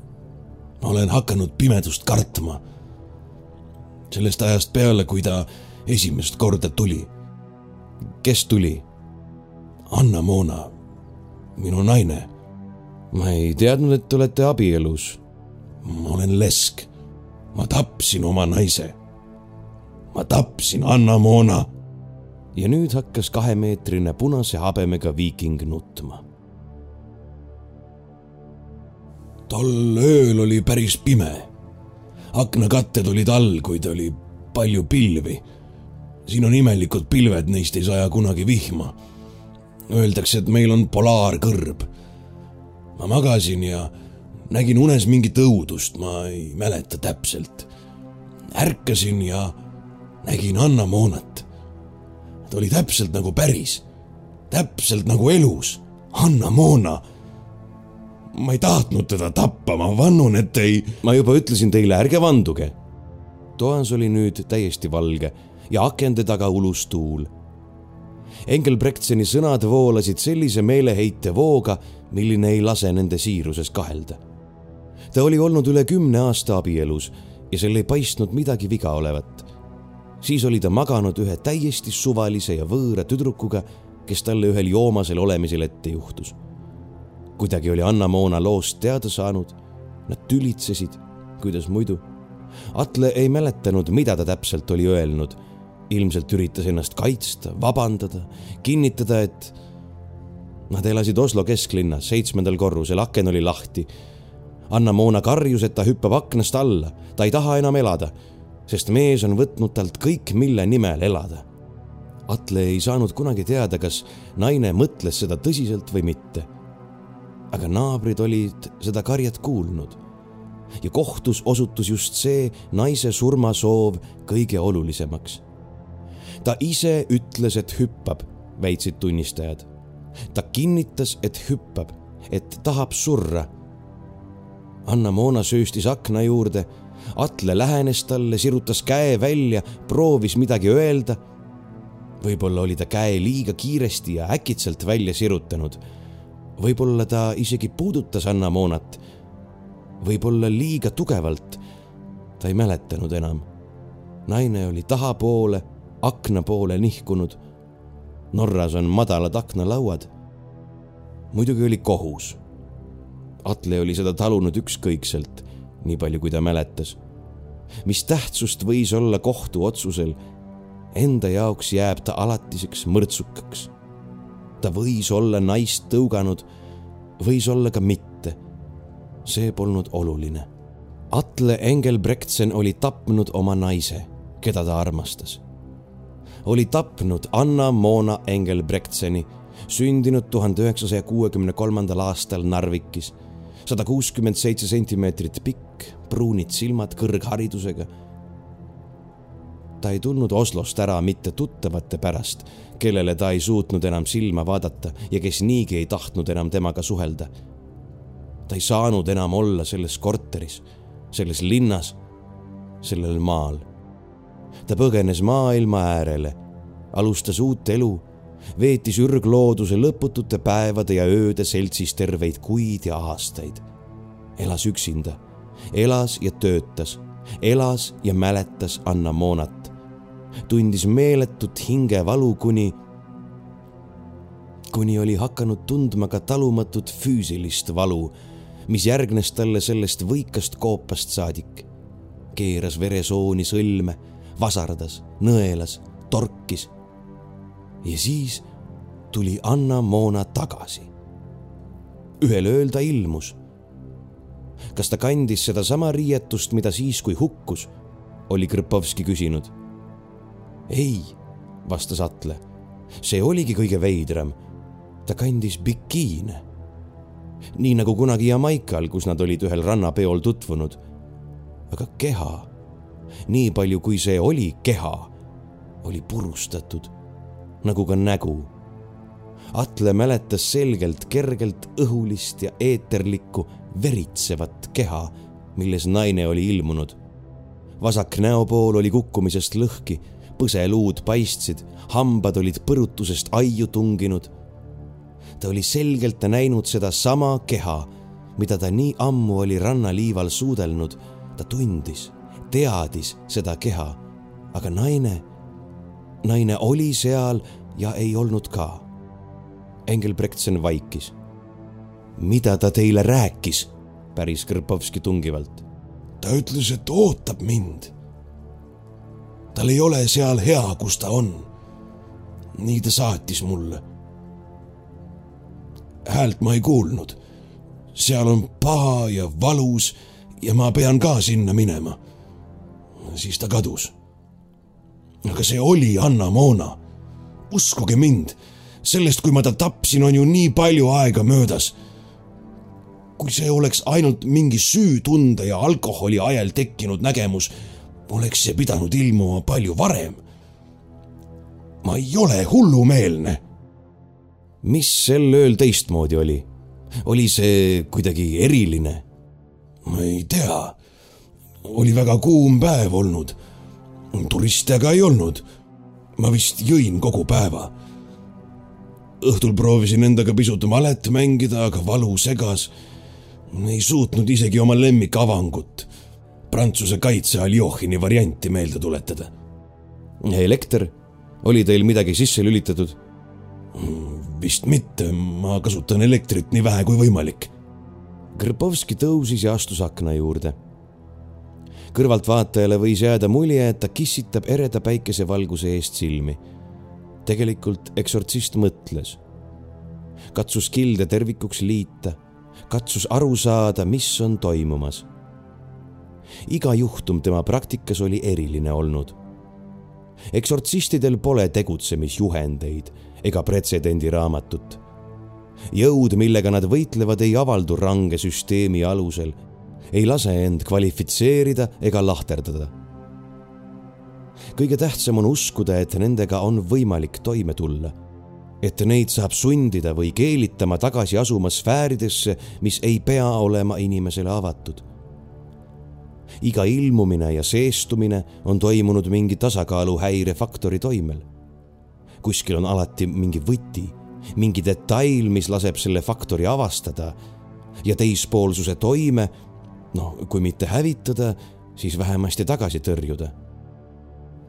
S3: ma olen hakanud pimedust kartma sellest ajast peale, kui ta esimest korda tuli.
S2: kes tuli?
S3: Anna-Moona, minu naine.
S2: ma ei teadnud, et te olete abielus.
S3: ma olen lesk. ma tapsin oma naise. ma tapsin Anna-Moona.
S2: ja nüüd hakkas kahemeetrine punase habemega viiking nutma.
S3: tol ööl oli päris pime aknakatted olid all, kuid oli palju pilvi. siin on imelikud pilved, neist ei saja kunagi vihma. Öeldakse, et meil on polaarkõrb. ma magasin ja nägin unes mingit õudust, ma ei mäleta täpselt. ärkasin ja nägin Anna Moonat. ta oli täpselt nagu päris, täpselt nagu elus. Anna Moona ma ei tahtnud teda tappa, ma vannun, et ei.
S2: ma juba ütlesin teile, ärge vanduge. toas oli nüüd täiesti valge ja akende taga ulus tuul. Engelbrektseni sõnad voolasid sellise meeleheite vooga, milline ei lase nende siiruses kahelda. ta oli olnud üle kümne aasta abielus ja seal ei paistnud midagi viga olevat. siis oli ta maganud ühe täiesti suvalise ja võõra tüdrukuga, kes talle ühel joomasel olemisel ette juhtus kuidagi oli Anna-Moona loost teada saanud. Nad tülitsesid, kuidas muidu. Atle ei mäletanud, mida ta täpselt oli öelnud. ilmselt üritas ennast kaitsta, vabandada, kinnitada, et Nad elasid Oslo kesklinnas, seitsmendal korrusel, aken oli lahti. Anna-Moona karjus, et ta hüppab aknast alla, ta ei taha enam elada, sest mees on võtnud talt kõik, mille nimel elada. Atle ei saanud kunagi teada, kas naine mõtles seda tõsiselt või mitte aga naabrid olid seda karjet kuulnud. ja kohtus osutus just see naise surmasoov kõige olulisemaks. ta ise ütles, et hüppab, väitsid tunnistajad. ta kinnitas, et hüppab, et tahab surra. Anna-Moona sööstis akna juurde. Atle lähenes talle, sirutas käe välja, proovis midagi öelda. võib-olla oli ta käe liiga kiiresti ja äkitselt välja sirutanud võib-olla ta isegi puudutas Anna Moonat. võib-olla liiga tugevalt. ta ei mäletanud enam. naine oli tahapoole, akna poole nihkunud. Norras on madalad aknalauad. muidugi oli kohus. Atle oli seda talunud ükskõikselt, nii palju kui ta mäletas. mis tähtsust võis olla kohtuotsusel, enda jaoks jääb ta alatiseks mõrtsukaks. Ta võis olla naist tõuganud, võis olla ka mitte. see polnud oluline. Atle Engelbrektsen oli tapnud oma naise, keda ta armastas. oli tapnud Anna-Moona Engelbrektseni sündinud tuhande üheksasaja kuuekümne kolmandal aastal Narvikis. sada kuuskümmend seitse sentimeetrit pikk, pruunid silmad kõrgharidusega. Ta ei tulnud Oslost ära mitte tuttavate pärast, kellele ta ei suutnud enam silma vaadata ja kes niigi ei tahtnud enam temaga suhelda. ta ei saanud enam olla selles korteris, selles linnas, sellel maal. ta põgenes maailma äärele, alustas uut elu veetis ürglooduse lõputute päevade ja ööde seltsis terveid kuid ja aastaid. elas üksinda, elas ja töötas, elas ja mäletas Anna Moonat. Tundis meeletut hingevalu, kuni, kuni oli hakanud tundma ka talumatut füüsilist valu, mis järgnes talle sellest võikast koopast saadik. keeras veresooni sõlme, vasardas, nõelas, torkis ja siis tuli Anna-Moona tagasi. ühel ööl ta ilmus. kas ta kandis sedasama riietust, mida siis, kui hukkus, oli Krpovski küsinud. Ei, vastas Atle. see oligi kõige veidram. ta kandis bikiine. nii nagu kunagi Jamaikal, kus nad olid ühel rannapeol tutvunud. aga keha, nii palju kui see oli keha, oli purustatud nagu ka nägu. Atle mäletas selgelt kergelt õhulist ja eeterlikku veritsevat keha, milles naine oli ilmunud. vasak näopool oli kukkumisest lõhki, põseluud paistsid, hambad olid põrutusest aiu tunginud. ta oli selgelt näinud sedasama keha, mida ta nii ammu oli rannaliival suudelnud. ta tundis, teadis seda keha, aga naine naine oli seal ja ei olnud ka. Engelbrektsen vaikis. mida ta teile rääkis? päris Krpovski tungivalt.
S3: ta ütles, et ootab mind. Tal ei ole seal hea, kus ta on. nii ta saatis mulle. häält ma ei kuulnud. seal on paha ja valus ja ma pean ka sinna minema. siis ta kadus aga see oli Anna-Moona. uskuge mind, sellest, kui ma ta tapsin, on ju nii palju aega möödas. kui see oleks ainult mingi süütunde ja alkoholi ajel tekkinud nägemus, oleks see pidanud ilmuma palju varem. ma ei ole hullumeelne.
S2: mis sel ööl teistmoodi oli? oli see kuidagi eriline?
S3: ma ei tea. oli väga kuum päev olnud turiste aga ei olnud. ma vist jõin kogu päeva. õhtul proovisin endaga pisut malet mängida, aga valu segas. ei suutnud isegi oma lemmikavangut, Prantsuse kaitse Aljohini varianti meelde tuletada.
S2: elekter, oli teil midagi sisse lülitatud?
S3: vist mitte, ma kasutan elektrit nii vähe kui võimalik.
S2: Krpovski tõusis ja astus akna juurde kõrvaltvaatajale võis jääda mulje, et ta kissitab ereda päikesevalguse eest silmi. tegelikult eksortsist mõtles. katsus kilde tervikuks liita, katsus aru saada, mis on toimumas. Iga juhtum tema praktikas oli eriline olnud. eksortsistidel pole tegutsemisjuhendeid ega pretsedendiraamatut jõud, millega nad võitlevad, ei avaldu range süsteemi alusel ei lase end kvalifitseerida ega lahterdada. kõige tähtsam on uskuda, et nendega on võimalik toime tulla. et neid saab sundida või keelitama tagasi asuma sfääridesse, mis ei pea olema inimesele avatud. Iga ilmumine ja seestumine on toimunud mingi tasakaaluhäire faktori toimel. kuskil on alati mingi võti, mingi detail, mis laseb selle faktori avastada ja teispoolsuse toime noh, kui mitte hävitada, siis vähemasti tagasi tõrjuda.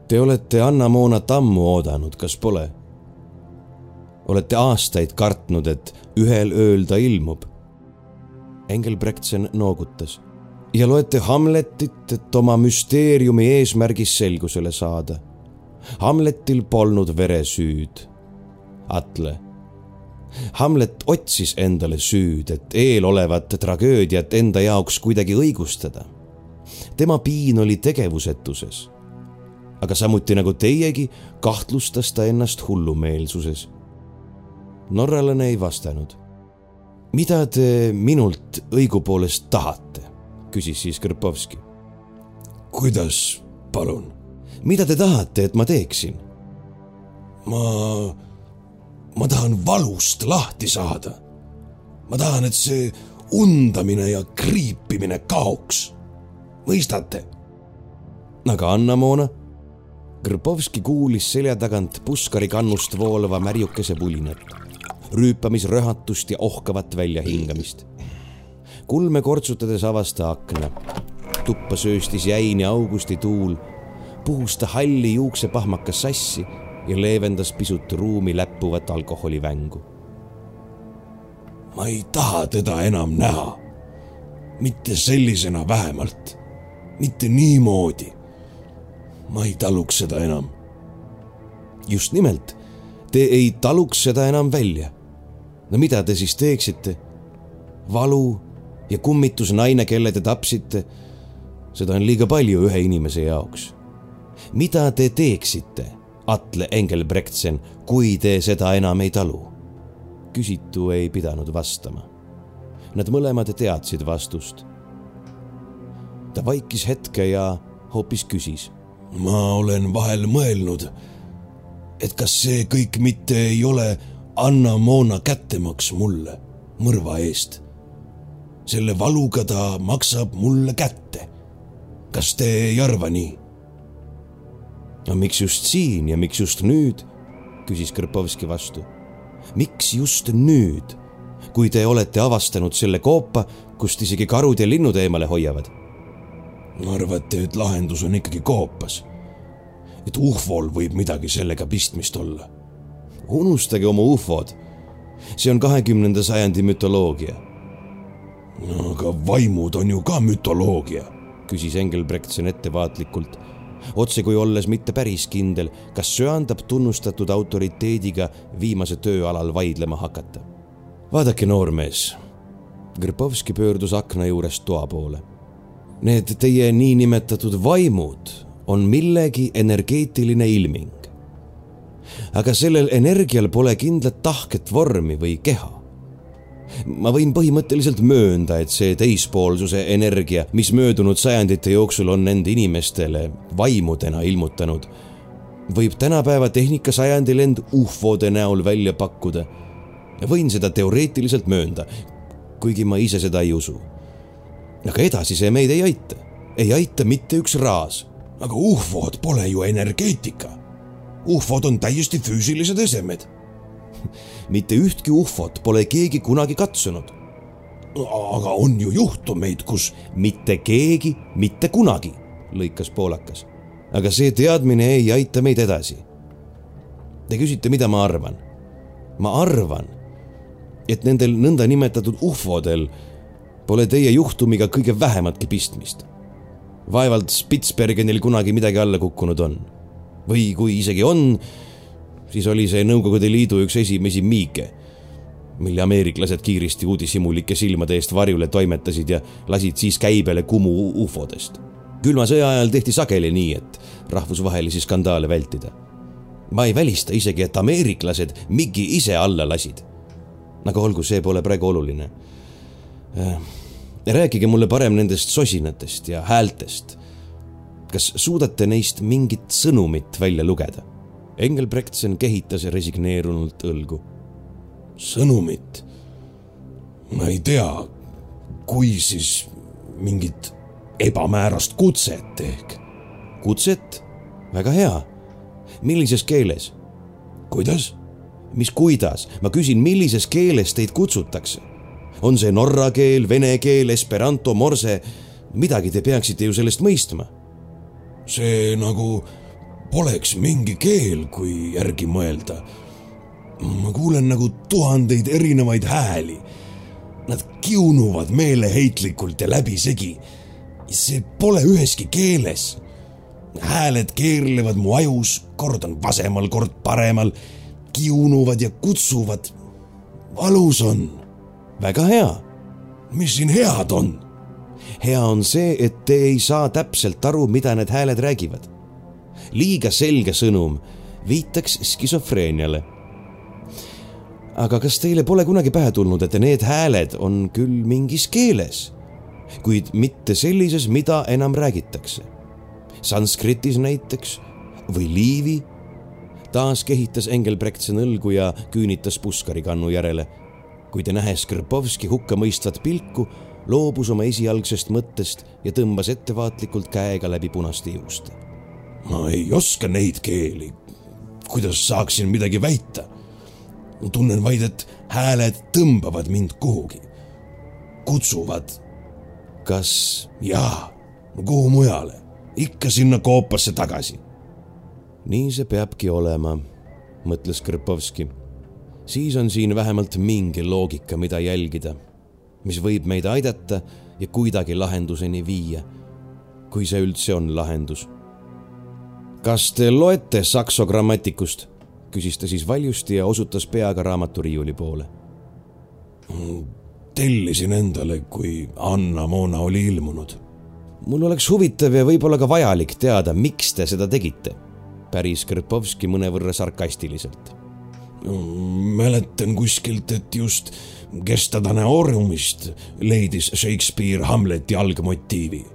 S2: Te olete Anna-Moonat ammu oodanud, kas pole? olete aastaid kartnud, et ühel ööl ta ilmub. Engelbrektsen noogutas. Ja loete Hamletit, et oma müsteeriumi eesmärgis selgusele saada. Hamletil polnud veresüüd. Atle. Hamlet otsis endale süüd, et eelolevat tragöödiat enda jaoks kuidagi õigustada. tema piin oli tegevusetuses. aga samuti nagu teiegi, kahtlustas ta ennast hullumeelsuses. norralane ei vastanud. mida te minult õigupoolest tahate? Küsis siis Krpovski.
S3: kuidas, palun?
S2: mida te tahate, et ma teeksin?
S3: ma, ma tahan valust lahti saada. ma tahan, et see undamine ja kriipimine kaoks. mõistate?
S2: aga Anna-Moona? Krpovski kuulis selja tagant puskari kannust voolava märjukese pulinat, rüüpamisröhatust ja ohkavat väljahingamist kulme kortsutades avas ta akna. tuppa sööstis jäine augustituul, puhus ta halli juuksepahmakas sassi ja leevendas pisut ruumi läppuvat alkoholivängu.
S3: ma ei taha teda enam näha. mitte sellisena vähemalt. mitte niimoodi. ma ei taluks seda enam.
S2: just nimelt, te ei taluks seda enam välja. no mida te siis teeksite? valu ja kummitusnaine, kelle te tapsite, seda on liiga palju ühe inimese jaoks. mida te teeksite, Atle Engelbrechtsen, kui te seda enam ei talu? küsitu ei pidanud vastama. Nad mõlemad teadsid vastust. ta vaikis hetke ja hoopis küsis.
S3: ma olen vahel mõelnud, et kas see kõik mitte ei ole Anna-Moona kättemaks mulle mõrva eest selle valuga ta maksab mulle kätte. kas te ei arva nii?
S2: no miks just siin ja miks just nüüd? küsis Krpovski vastu. miks just nüüd, kui te olete avastanud selle koopa, kust isegi karud ja linnud eemale hoiavad?
S3: arvate, et lahendus on ikkagi koopas? et ufol võib midagi sellega pistmist olla?
S2: unustage oma ufod. see on kahekümnenda sajandi mütoloogia
S3: aga vaimud on ju ka mütoloogia,
S2: küsis Engelbrechtsen ettevaatlikult, otsekui olles mitte päris kindel, kas söandab tunnustatud autoriteediga viimase töö alal vaidlema hakata. vaadake, noormees. Grpovski pöördus akna juurest toa poole. Need teie niinimetatud vaimud on millegi energeetiline ilming. aga sellel energial pole kindlat tahket vormi või keha ma võin põhimõtteliselt möönda, et see teispoolsuse energia, mis möödunud sajandite jooksul on nende inimestele vaimudena ilmutanud, võib tänapäeva tehnikasajandil end ufode näol välja pakkuda. võin seda teoreetiliselt möönda, kuigi ma ise seda ei usu. aga edasi see meid ei aita, ei aita mitte üks raas.
S3: aga ufod pole ju energeetika. ufod on täiesti füüsilised esemed
S2: mitte ühtki ufot pole keegi kunagi katsunud.
S3: aga on ju juhtumeid, kus
S2: mitte keegi mitte kunagi, lõikas poolakas. aga see teadmine ei aita meid edasi. Te küsite, mida ma arvan? ma arvan, et nendel nõndanimetatud ufodel pole teie juhtumiga kõige vähematki pistmist. vaevalt Spitsbergenil kunagi midagi alla kukkunud on. või kui isegi on, siis oli see Nõukogude Liidu üks esimesi miike, mille ameeriklased kiiresti uudishimulike silmade eest varjule toimetasid ja lasid siis käibele kumu ufodest. külma sõja ajal tehti sageli nii, et rahvusvahelisi skandaale vältida. ma ei välista isegi, et ameeriklased Migi ise alla lasid. aga olgu, see pole praegu oluline. Äh, rääkige mulle parem nendest sosinatest ja häältest. kas suudate neist mingit sõnumit välja lugeda? Engelbrechtsen kehitas resigneerunult õlgu.
S3: sõnumit? ma ei tea, kui siis mingit ebamäärast kutset ehk.
S2: kutset? väga hea. millises keeles?
S3: kuidas?
S2: mis kuidas, ma küsin, millises keeles teid kutsutakse? on see norra keel, vene keel, esperanto, morse? midagi te peaksite ju sellest mõistma.
S3: see nagu poleks mingi keel, kui järgi mõelda. ma kuulen nagu tuhandeid erinevaid hääli. Nad kiunuvad meeleheitlikult ja läbisegi. see pole üheski keeles. hääled keerlevad mu ajus, kord on vasemal, kord paremal, kiunuvad ja kutsuvad. valus on.
S2: väga hea.
S3: mis siin head on?
S2: hea on see, et te ei saa täpselt aru, mida need hääled räägivad. Liiga selge sõnum viitaks skisofreeniale. aga kas teile pole kunagi pähe tulnud, et need hääled on küll mingis keeles, kuid mitte sellises, mida enam räägitakse? sanskritis näiteks või liivi? taas kehitas Engelbrechtsen õlgu ja küünitas puskari kannu järele, kuid nähes Krpovski hukkamõistvat pilku loobus oma esialgsest mõttest ja tõmbas ettevaatlikult käega läbi punaste juuste.
S3: Ma ei oska neid keeli. kuidas saaksin midagi väita? tunnen vaid, et hääled tõmbavad mind kuhugi, kutsuvad.
S2: kas?
S3: jaa, kuhu mujale, ikka sinna koopasse tagasi.
S2: nii see peabki olema, mõtles Krpovski. siis on siin vähemalt mingi loogika, mida jälgida mis võib meid aidata ja kuidagi lahenduseni viia, kui see üldse on lahendus. Kas te loete sakso grammatikust? küsis ta siis valjusti ja osutas peaga raamaturiiuli poole.
S3: tellisin endale, kui Anna-Moona oli ilmunud.
S2: mul oleks huvitav ja võib-olla ka vajalik teada, miks te seda tegite, päris Krpovski mõnevõrra sarkastiliselt.
S3: mäletan kuskilt, et just Gestadaneoriumist leidis Shakespeare Hamleti algmotiivi.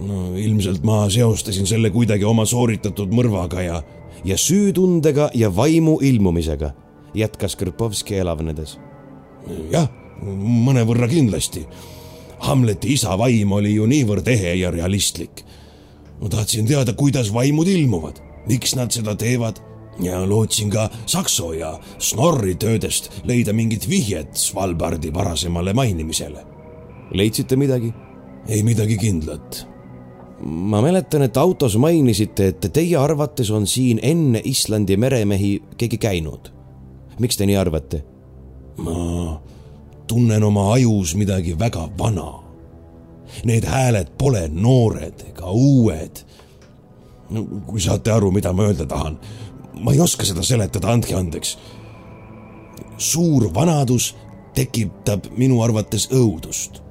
S3: No ilmselt ma seostasin selle kuidagi oma sooritatud mõrvaga ja,
S2: ja süütundega ja vaimu ilmumisega, jätkas Krpovski elavnedes.
S3: jah, mõnevõrra kindlasti. Hamleti isa vaim oli ju niivõrd ehe ja realistlik. ma tahtsin teada, kuidas vaimud ilmuvad, miks nad seda teevad ja lootsin ka Sakso ja Snorri töödest leida mingit vihjet Svalbardi varasemale mainimisele.
S2: leidsite midagi?
S3: ei midagi kindlat.
S2: Ma mäletan, et autos mainisite, et teie arvates on siin enne Islandi meremehi keegi käinud. miks te nii arvate?
S3: ma tunnen oma ajus midagi väga vana. Need hääled pole noored ega uued. no kui saate aru, mida ma öelda tahan ma ei oska seda seletada, andke andeks. suur vanadus tekitab minu arvates õudust.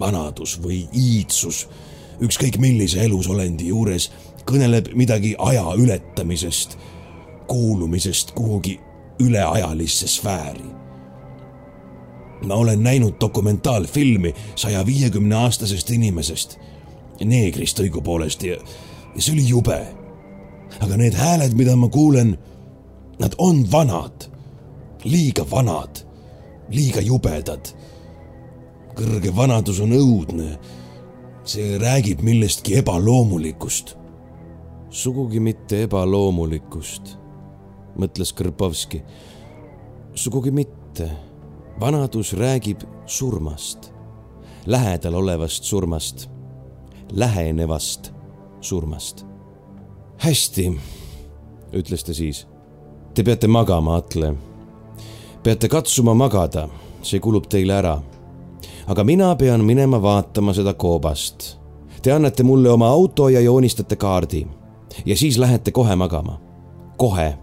S3: vanadus või iidsus, ükskõik millise elusolendi juures, kõneleb midagi aja ületamisest, kuulumisest kuhugi üleajalisse sfääri. ma olen näinud dokumentaalfilmi saja viiekümne aastasest inimesest, neegrist õigupoolest ja, ja see oli jube aga need hääled, mida ma kuulen, nad on vanad, liiga vanad, liiga jubedad. kõrge vanadus on õudne. See räägib millestki ebaloomulikust.
S2: sugugi mitte ebaloomulikust, mõtles Krpovski. sugugi mitte. vanadus räägib surmast, lähedal olevast surmast, lähenevast surmast hästi, ütles ta siis. Te peate magama, Atle. peate katsuma magada, see kulub teile ära. Aga mina pean minema vaatama seda koobast. Te annate mulle oma auto ja joonistate kaardi ja siis lähete kohe magama. kohe.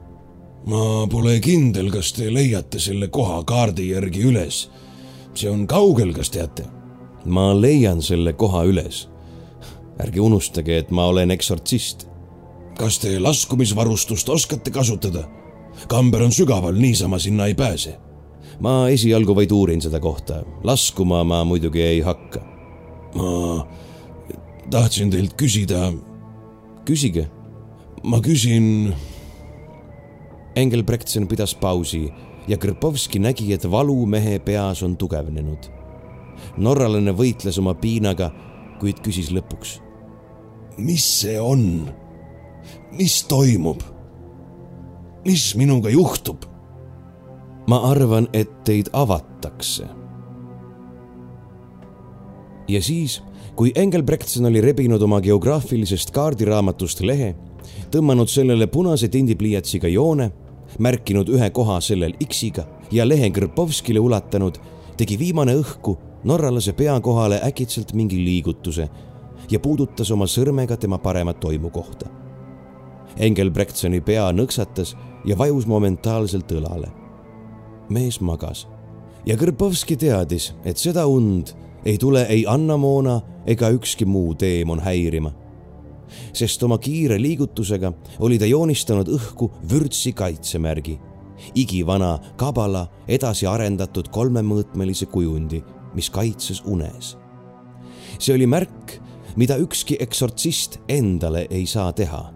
S3: ma pole kindel, kas te leiate selle koha kaardi järgi üles. see on kaugel, kas teate?
S2: ma leian selle koha üles. ärge unustage, et ma olen eksortsist
S3: kas te laskumisvarustust oskate kasutada? kamber on sügaval, niisama sinna ei pääse.
S2: Ma esialgu vaid uurin seda kohta, laskuma ma muidugi ei hakka.
S3: ma tahtsin teilt küsida.
S2: küsige.
S3: ma küsin.
S2: Engelbrechtsen pidas pausi ja Krpovski nägi, et valu mehe peas on tugevnenud. norralane võitles oma piinaga, kuid küsis lõpuks.
S3: mis see on? mis toimub? mis minuga juhtub?
S2: Ma arvan, et teid avatakse. ja siis, kui Engelbrechtsen oli rebinud oma geograafilisest kaardiraamatust lehe, tõmmanud sellele punase tindipliiatsiga joone, märkinud ühe koha sellel X-iga ja lehe Krpovskile ulatanud, tegi viimane õhku norralase pea kohale äkitselt mingi liigutuse ja puudutas oma sõrmega tema paremat toimu kohta. Engelbrektsoni pea nõksatas ja vajus momentaalselt õlale. Mees magas ja Kõrpovski teadis, et seda und ei tule ei Anna-Moona ega ükski muu teemon häirima. sest oma kiire liigutusega oli ta joonistanud õhku vürtsi kaitsemärgi, igivana kabala edasi arendatud kolmemõõtmelise kujundi, mis kaitses unes. see oli märk, mida ükski eksortsist endale ei saa teha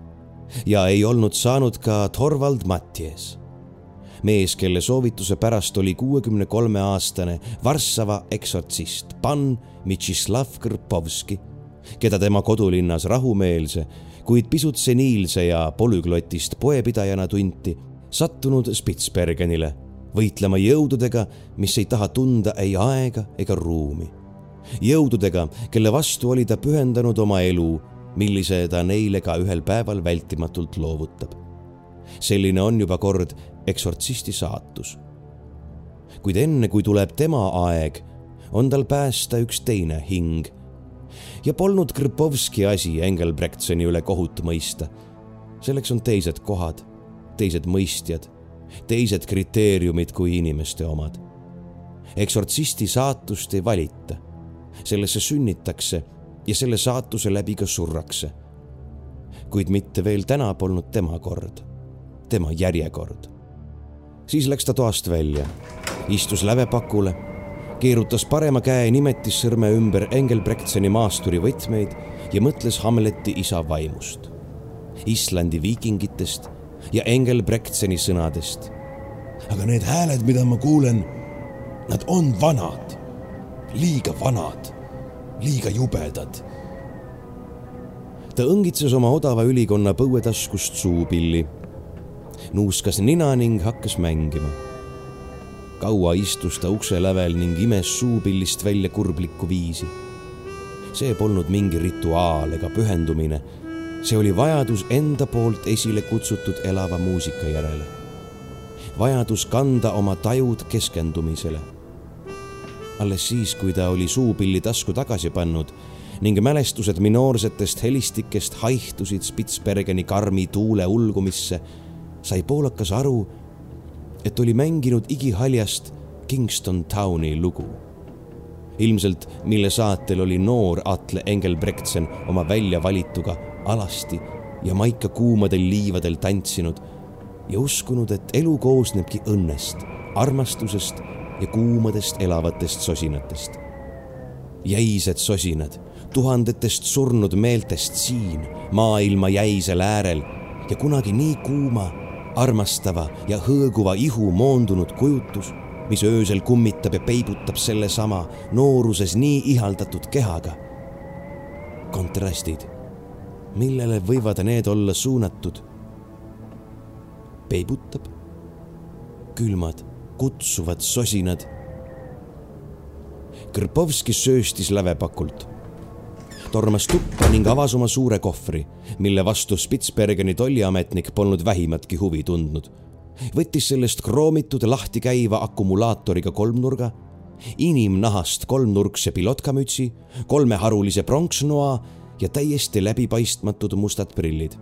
S2: ja ei olnud saanud ka Torvald Matjes mees, kelle soovituse pärast oli kuuekümne kolme aastane Varssava eksortsist Pan Mitšislav Krpovski, keda tema kodulinnas rahumeelse, kuid pisut seniilse ja polüglotist poepidajana tunti, sattunud Spitsbergenile võitlema jõududega, mis ei taha tunda ei aega ega ruumi. jõududega, kelle vastu oli ta pühendanud oma elu, millise ta neile ka ühel päeval vältimatult loovutab. selline on juba kord eksortsisti saatus. kuid enne, kui tuleb tema aeg, on tal päästa üks teine hing. ja polnud Krpovski asi Engelbrektsoni üle kohut mõista. selleks on teised kohad, teised mõistjad, teised kriteeriumid kui inimeste omad. eksortsisti saatust ei valita, sellesse sünnitakse ja selle saatuse läbi ka surrakse. kuid mitte veel täna polnud tema kord, tema järjekord siis läks ta toast välja, istus lävepakule, keerutas parema käe nimetissõrme ümber Engelbrektseni maasturi võtmeid ja mõtles Hamleti isa vaimust, Islandi viikingitest ja Engelbrektseni sõnadest.
S3: aga need hääled, mida ma kuulen, nad on vanad, liiga vanad, liiga jubedad
S2: ta õngitses oma odava ülikonna põuetaskust suupilli nuuskas nina ning hakkas mängima. kaua istus ta ukse lävel ning imes suupillist välja kurblikku viisi. see polnud mingi rituaal ega pühendumine. see oli vajadus enda poolt esile kutsutud elava muusika järele. vajadus kanda oma tajud keskendumisele. alles siis, kui ta oli suupilli tasku tagasi pannud ning mälestused minoorsetest helistikest haihtusid Spitsbergeni karmi tuule ulgumisse sai poolakas aru, et oli mänginud igihaljast Kingston Towni lugu. ilmselt, mille saatel oli noor Atle Engelbrektsen oma väljavalituga alasti ja maika kuumadel liivadel tantsinud ja uskunud, et elu koosnebki õnnest, armastusest ja kuumadest elavatest sosinatest. jäised sosinad, tuhandetest surnud meeltest siin maailma jäisel äärel ja kunagi nii kuuma armastava ja hõõguva ihu moondunud kujutus, mis öösel kummitab ja peibutab sellesama nooruses nii ihaldatud kehaga. kontrastid, millele võivad need olla suunatud? peibutab, külmad, kutsuvad sosinad. Krpovski sööstis lävepakult tormas tuppa ning avas oma suure kohvri, mille vastu Spitsbergeni tolliametnik polnud vähimatki huvi tundnud. võttis sellest kroomitud lahti käiva akumulaatoriga kolmnurga, inimnahast kolmnurkse pilotkamütsi, kolmeharulise pronksnoa ja täiesti läbipaistmatud mustad prillid.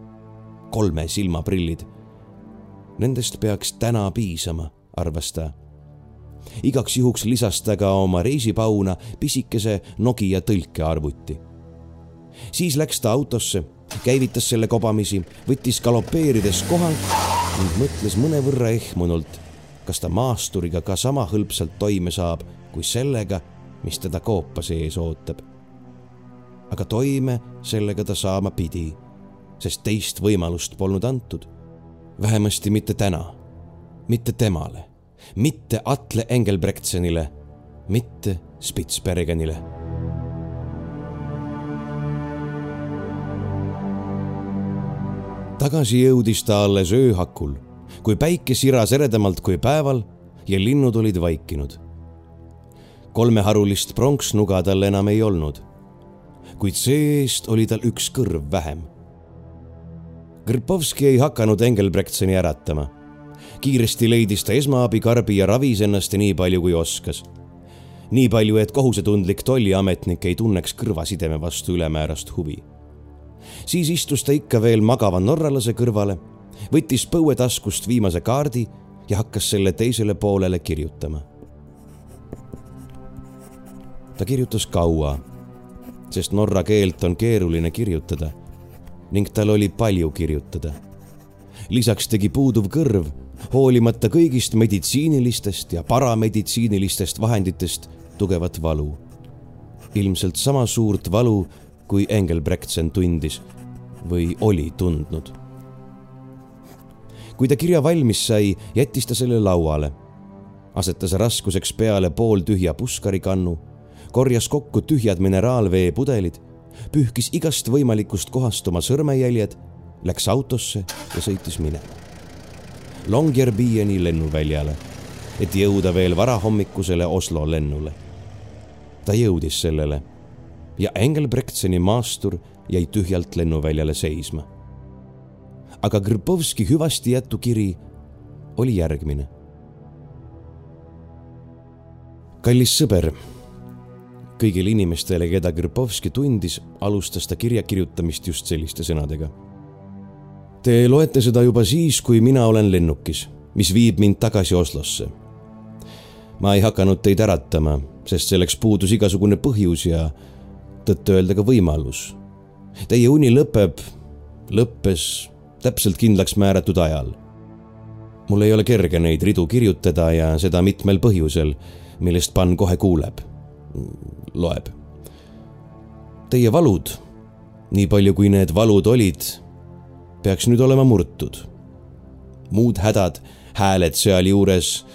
S2: kolme silmaprillid. Nendest peaks täna piisama, arvas ta igaks juhuks lisas ta ka oma reisipauna pisikese Nokia tõlkearvuti siis läks ta autosse, käivitas selle kobamisi, võttis galopeerides koha ning mõtles mõnevõrra ehmunult, kas ta maasturiga ka sama hõlpsalt toime saab kui sellega, mis teda koopa sees ootab. aga toime sellega ta saama pidi, sest teist võimalust polnud antud. vähemasti mitte täna, mitte temale, mitte Atle Engelbrektsenile, mitte Spitsbergenile tagasi jõudis ta alles öö hakul, kui päike siras eredamalt kui päeval ja linnud olid vaikinud. kolmeharulist pronksnuga tal enam ei olnud, kuid see-eest oli tal üks kõrv vähem. Krpovski ei hakanud Engelbrektseni äratama. kiiresti leidis ta esmaabikarbi ja ravis ennast nii palju, kui oskas. nii palju, et kohusetundlik tolliametnik ei tunneks kõrvasideme vastu ülemäärast huvi. Siis istus ta ikka veel magava norralase kõrvale, võttis põuetaskust viimase kaardi ja hakkas selle teisele poolele kirjutama. ta kirjutas kaua, sest norra keelt on keeruline kirjutada ning tal oli palju kirjutada. lisaks tegi puuduv kõrv, hoolimata kõigist meditsiinilistest ja parameditsiinilistest vahenditest, tugevat valu. ilmselt sama suurt valu, kui Engelbrechtsen tundis või oli tundnud. kui ta kirja valmis sai, jättis ta selle lauale, asetas raskuseks peale pooltühja puskarikannu, korjas kokku tühjad mineraalveepudelid pühkis igast võimalikust kohast oma sõrmejäljed, läks autosse ja sõitis minema. Longyearbyeni lennuväljale, et jõuda veel varahommikusele Oslo lennule. ta jõudis sellele ja Engelbrektseni maastur jäi tühjalt lennuväljale seisma. aga Grpovski hüvasti jätu kiri oli järgmine. kallis sõber kõigile inimestele, keda Krpovski tundis, alustas ta kirja kirjutamist just selliste sõnadega. Te loete seda juba siis, kui mina olen lennukis, mis viib mind tagasi Oslosse. ma ei hakanud teid äratama, sest selleks puudus igasugune põhjus ja tõtt-öelda ka võimalus. Teie uni lõpeb, lõppes täpselt kindlaks määratud ajal. mul ei ole kerge neid ridu kirjutada ja seda mitmel põhjusel, millest pann kohe kuuleb loeb. Teie valud, nii palju kui need valud olid, peaks nüüd olema murtud. muud hädad, hääled sealjuures,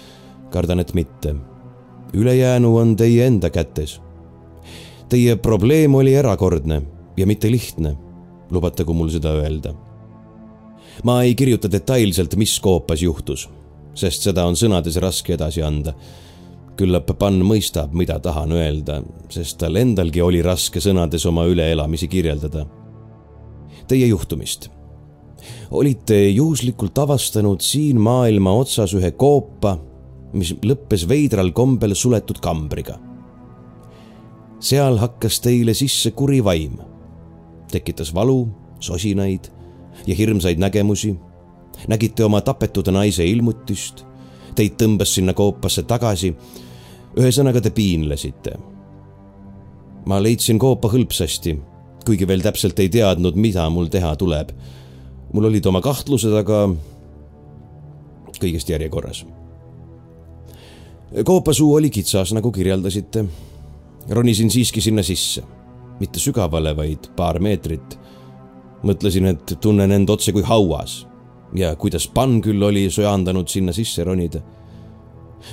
S2: kardan, et mitte. ülejäänu on teie enda kätes. Teie probleem oli erakordne ja mitte lihtne, lubatagu mul seda öelda. ma ei kirjuta detailselt, mis koopas juhtus, sest seda on sõnades raske edasi anda küllap pann mõistab, mida tahan öelda, sest tal endalgi oli raske sõnades oma üleelamisi kirjeldada. Teie juhtumist. olite juhuslikult avastanud siin maailma otsas ühe koopa, mis lõppes veidral kombel suletud kambriga. seal hakkas teile sisse kuri vaim, tekitas valu, sosinaid ja hirmsaid nägemusi. nägite oma tapetud naise ilmutist teid tõmbas sinna koopasse tagasi ühesõnaga te piinlesite. ma leidsin koopa hõlpsasti, kuigi veel täpselt ei teadnud, mida mul teha tuleb. mul olid oma kahtlused, aga kõigest järjekorras. koopasuu oli kitsas, nagu kirjeldasite. ronisin siiski sinna sisse, mitte sügavale, vaid paar meetrit. mõtlesin, et tunnen end otse kui hauas ja kuidas pann küll oli sojandanud sinna sisse ronida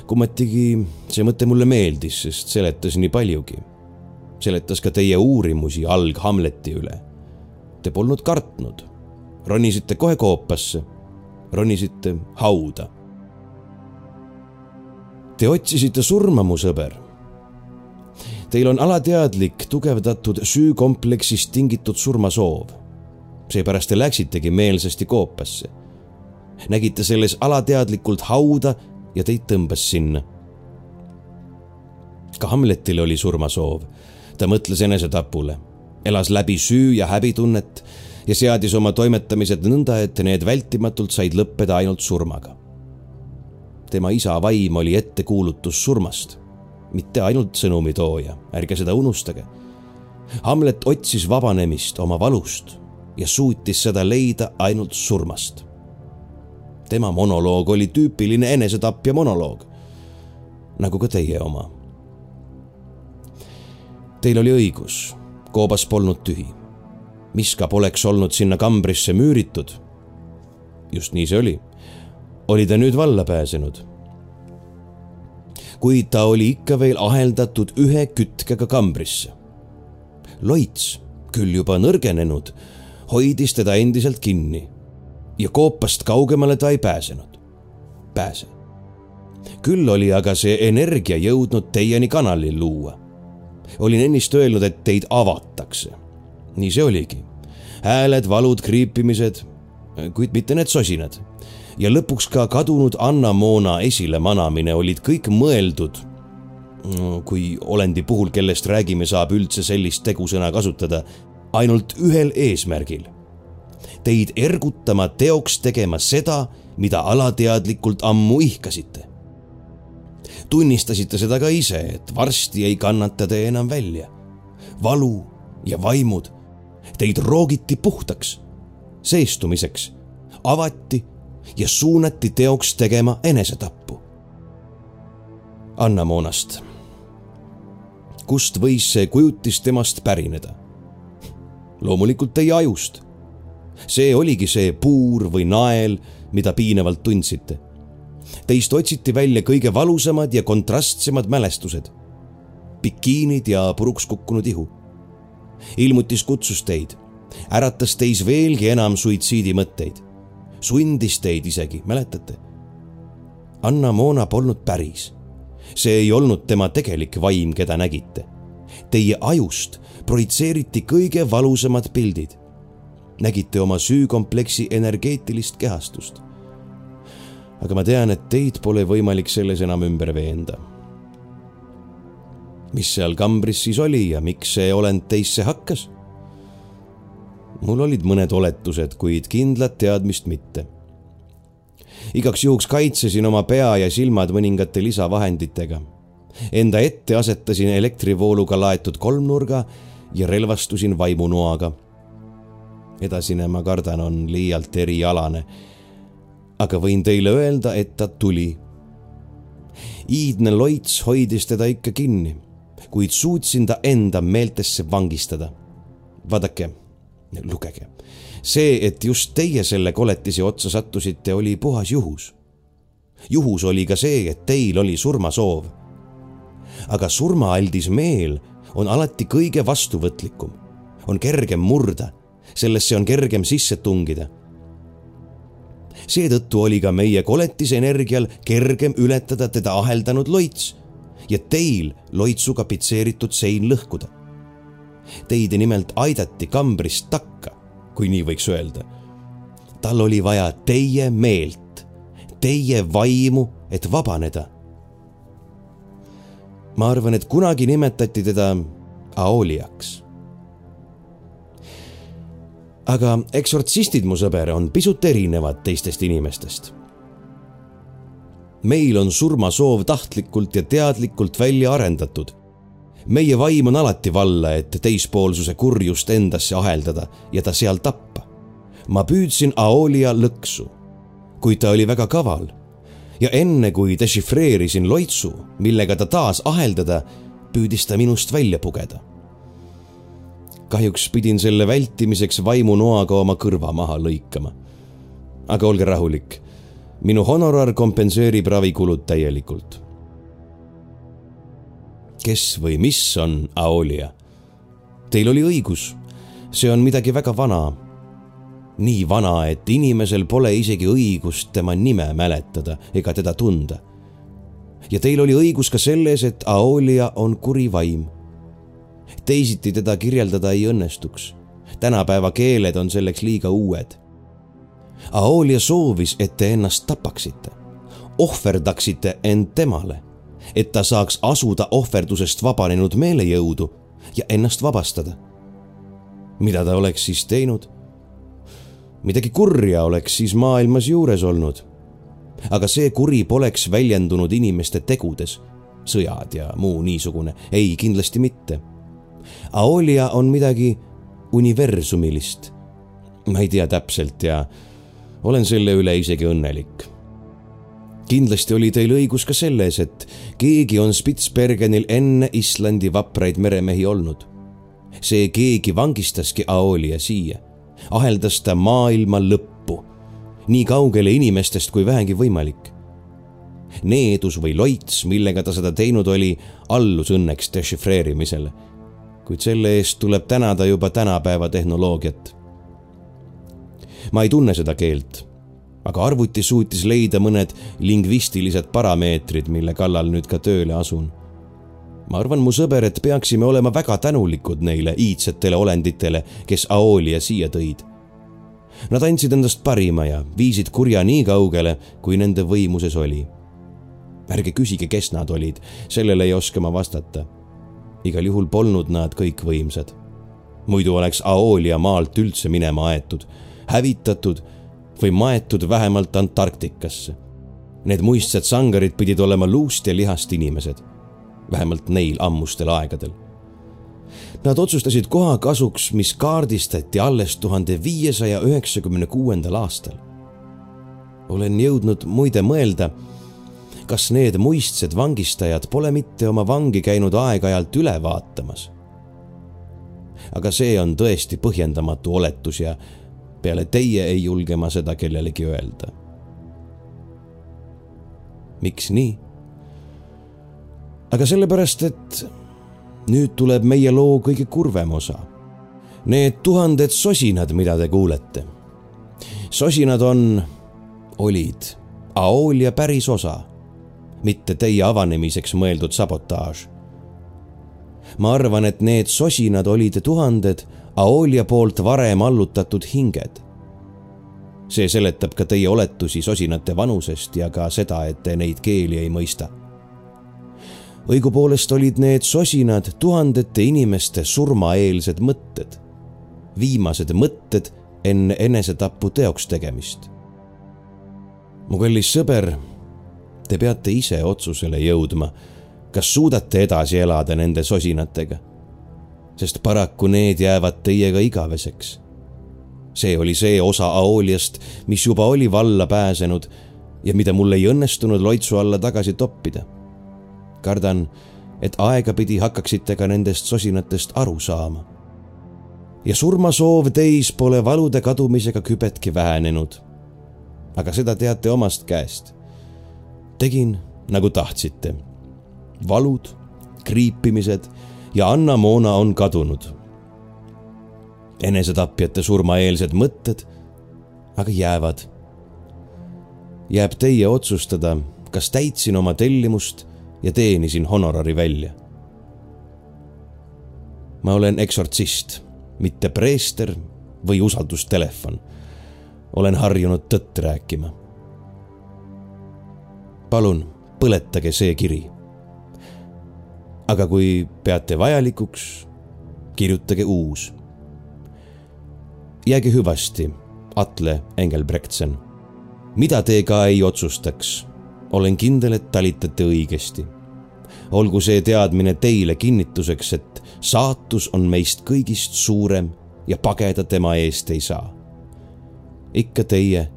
S2: kummatigi see mõte mulle meeldis, sest seletas nii paljugi. seletas ka teie uurimusi alg Hamleti üle. Te polnud kartnud, ronisite kohe koopasse, ronisite hauda. Te otsisite surma, mu sõber. Teil on alateadlik tugevdatud süükompleksist tingitud surmasoov. seepärast te läksitegi meelsasti koopasse. nägite selles alateadlikult hauda ja teid tõmbas sinna. ka Hamletil oli surmasoov. ta mõtles enesetapule, elas läbi süü ja häbitunnet ja seadis oma toimetamised nõnda, et need vältimatult said lõppeda ainult surmaga. tema isa vaim oli ettekuulutus surmast, mitte ainult sõnumitooja, ärge seda unustage. Hamlet otsis vabanemist oma valust ja suutis seda leida ainult surmast tema monoloog oli tüüpiline enesetapja monoloog, nagu ka teie oma. Teil oli õigus, koobas polnud tühi. miska poleks olnud sinna kambrisse müüritud. just nii see oli. oli ta nüüd valla pääsenud. Kuid ta oli ikka veel aheldatud ühe kütkega kambrisse. loits, küll juba nõrgenenud, hoidis teda endiselt kinni ja koopast kaugemale ta ei pääsenud. pääse. küll oli aga see energia jõudnud teieni kanalil luua. olin ennist öelnud, et teid avatakse. nii see oligi. hääled, valud, kriipimised, kuid mitte need sosinad. Ja lõpuks ka kadunud Anna Moona esilemanamine olid kõik mõeldud kui olendi puhul, kellest räägime, saab üldse sellist tegusõna kasutada, ainult ühel eesmärgil. Teid ergutama teoks tegema seda, mida alateadlikult ammu ihkasite. tunnistasite seda ka ise, et varsti ei kannata te enam välja. valu ja vaimud, teid roogiti puhtaks, seestumiseks, avati ja suunati teoks tegema enesetappu. Anna Moonast. kust võis see kujutis temast pärineda? loomulikult teie ajust. see oligi see puur või nael, mida piinavalt tundsite. Teist otsiti välja kõige valusamad ja kontrastsemad mälestused. bikiinid ja puruks kukkunud ihu. ilmutis kutsus teid, äratas teis veelgi enam suitsiidimõtteid sundis teid isegi, mäletate? Anna-Moona polnud päris. see ei olnud tema tegelik vaim, keda nägite. Teie ajust projitseeriti kõige valusamad pildid. nägite oma süükompleksi energeetilist kehastust. aga ma tean, et teid pole võimalik selles enam ümber veenda. mis seal kambris siis oli ja miks see olend teisse hakkas? Mul olid mõned oletused, kuid kindlat teadmist mitte. igaks juhuks kaitsesin oma pea ja silmad mõningate lisavahenditega. Enda ette asetasin elektrivooluga laetud kolmnurga ja relvastusin vaimunoaga. edasine, ma kardan, on liialt erialane. aga võin teile öelda, et ta tuli. iidne loits hoidis teda ikka kinni, kuid suutsin ta enda meeltesse vangistada. vaadake lugege. see, et just teie selle koletise otsa sattusite, oli puhas juhus. juhus oli ka see, et teil oli surmasoov. aga surmaaldis meel on alati kõige vastuvõtlikum, on kergem murda, sellesse on kergem sisse tungida. seetõttu oli ka meie koletise energial kergem ületada teda aheldanud loits ja teil loitsuga pitseeritud sein lõhkuda Teid nimelt aidati kambrist takka, kui nii võiks öelda. tal oli vaja teie meelt, teie vaimu, et vabaneda. ma arvan, et kunagi nimetati teda Aoliaks. aga eksortsistid, mu sõber, on pisut erinevad teistest inimestest meil on surmasoov tahtlikult ja teadlikult välja arendatud meie vaim on alati valla, et teispoolsuse kurjust endasse aheldada ja ta seal tappa. ma püüdsin Aolia lõksu, kuid ta oli väga kaval ja enne kui dešifreerisin loitsu, millega ta taas aheldada, püüdis ta minust välja pugeda. kahjuks pidin selle vältimiseks vaimunoaga oma kõrva maha lõikama. aga olge rahulik, minu honorar kompenseerib ravikulud täielikult kes või mis on Aolia. Teil oli õigus, see on midagi väga vana. nii vana, et inimesel pole isegi õigust tema nime mäletada ega teda tunda. ja teil oli õigus ka selles, et Aolia on kuri vaim. teisiti teda kirjeldada ei õnnestuks. tänapäeva keeled on selleks liiga uued. Aolia soovis, et te ennast tapaksite, ohverdaksite end temale et ta saaks asuda ohverdusest vabanenud meelejõudu ja ennast vabastada. mida ta oleks siis teinud? midagi kurja oleks siis maailmas juures olnud. aga see kuri poleks väljendunud inimeste tegudes, sõjad ja muu niisugune, ei, kindlasti mitte. Aolia on midagi universumilist. ma ei tea täpselt ja olen selle üle isegi õnnelik kindlasti oli teil õigus ka selles, et keegi on Spitsbergenil enne Islandi vapraid meremehi olnud. see keegi vangistaski Aolia siia, aheldas ta maailma lõppu, nii kaugele inimestest kui vähegi võimalik. needus või loits, millega ta seda teinud oli, allus õnneks dešifreerimisele. kuid selle eest tuleb tänada juba tänapäeva tehnoloogiat. ma ei tunne seda keelt aga arvuti suutis leida mõned lingvistilised parameetrid, mille kallal nüüd ka tööle asun. ma arvan, mu sõber, et peaksime olema väga tänulikud neile iidsetele olenditele, kes Aoolia siia tõid. Nad andsid endast parima ja viisid kurja nii kaugele, kui nende võimuses oli. ärge küsige, kes nad olid, sellele ei oska ma vastata. igal juhul polnud nad kõikvõimsad. muidu oleks Aoolia maalt üldse minema aetud, hävitatud või maetud vähemalt Antarktikasse. Need muistsed sangarid pidid olema luust ja lihast inimesed, vähemalt neil ammustel aegadel Nad otsustasid koha kasuks, mis kaardistati alles tuhande viiesaja üheksakümne kuuendal aastal. olen jõudnud muide mõelda, kas need muistsed vangistajad pole mitte oma vangi käinud aeg-ajalt üle vaatamas. aga see on tõesti põhjendamatu oletus ja peale teie ei julge ma seda kellelegi öelda. miks nii? aga sellepärast, et nüüd tuleb meie loo kõige kurvem osa. Need tuhanded sosinad, mida te kuulete. sosinad on, olid Aoolia päris osa, mitte teie avanemiseks mõeldud sabotaaž. ma arvan, et need sosinad olid tuhanded Aoolia poolt varem allutatud hinged. see seletab ka teie oletusi sosinate vanusest ja ka seda, et te neid keeli ei mõista õigupoolest olid need sosinad tuhandete inimeste surmaeelsed mõtted, viimased mõtted enne enesetapu teoks tegemist. mu kallis sõber, te peate ise otsusele jõudma, kas suudate edasi elada nende sosinatega, sest paraku need jäävad teiega igaveseks. see oli see osa Aooliast, mis juba oli valla pääsenud ja mida mul ei õnnestunud loitsu alla tagasi toppida kardan, et aegapidi hakkaksite ka nendest sosinatest aru saama. ja surmasoov teis pole valude kadumisega kübetki vähenenud. aga seda teate omast käest. tegin, nagu tahtsite. valud, kriipimised ja Anna-Moona on kadunud. enesetapjate surmaeelsed mõtted aga jäävad. jääb teie otsustada, kas täitsin oma tellimust ja teenisin honorari välja. ma olen eksortsist, mitte preester või usaldustelefon. olen harjunud tõtt rääkima. palun põletage see kiri. Aga kui peate vajalikuks, kirjutage uus. jääge hüvasti, Atle Engelbrektsen. mida te ka ei otsustaks olen kindel, et talitate õigesti. olgu see teadmine teile kinnituseks, et saatus on meist kõigist suurem ja pageda tema eest ei saa. ikka teie,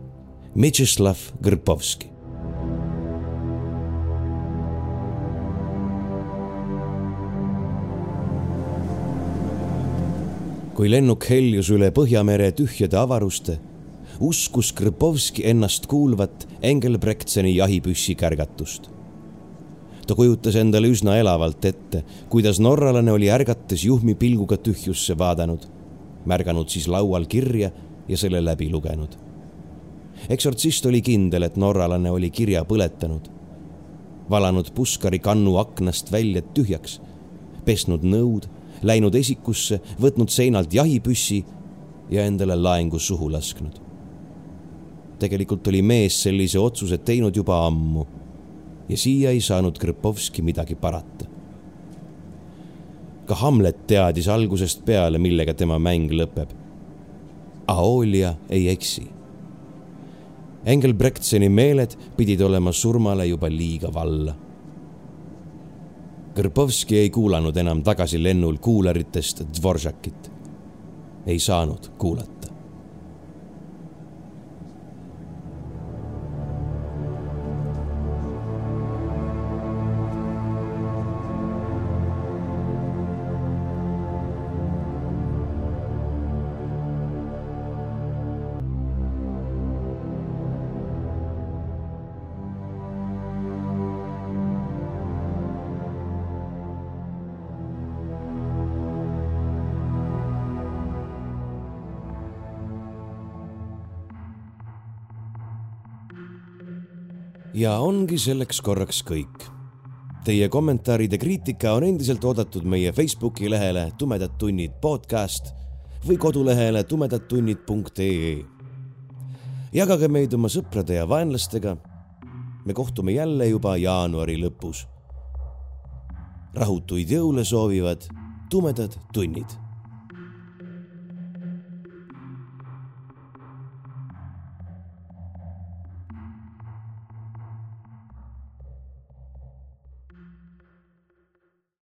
S2: Mečeslav Grpovski. Kui lennuk heljus üle Põhjamere tühjade avaruste uskus Krpovski ennast kuulvat Engelbrektseni jahipüssi kärgatust. ta kujutas endale üsna elavalt ette, kuidas norralane oli ärgates juhmi pilguga tühjusse vaadanud, märganud siis laual kirja ja selle läbi lugenud. eksortsist oli kindel, et norralane oli kirja põletanud, valanud puskari kannu aknast välja tühjaks, pesnud nõud, läinud esikusse, võtnud seinalt jahipüssi ja endale laengu suhu lasknud tegelikult oli mees sellise otsuse teinud juba ammu ja siia ei saanud Krpovski midagi parata. ka Hamlet teadis algusest peale, millega tema mäng lõpeb. Aoolia ei eksi. Engelbrektseni meeled pidid olema surmale juba liiga valla. Krpovski ei kuulanud enam tagasilennul kuularitest Dvoržakit. ei saanud kuulata. Ja ongi selleks korraks kõik. Teie kommentaarid ja kriitika on endiselt oodatud meie Facebooki lehele Tumedad tunnid podcast või kodulehele tumedadtunnid.ee. jagage meid oma sõprade ja vaenlastega me kohtume jälle juba jaanuari lõpus. rahutuid jõule soovivad tumedad tunnid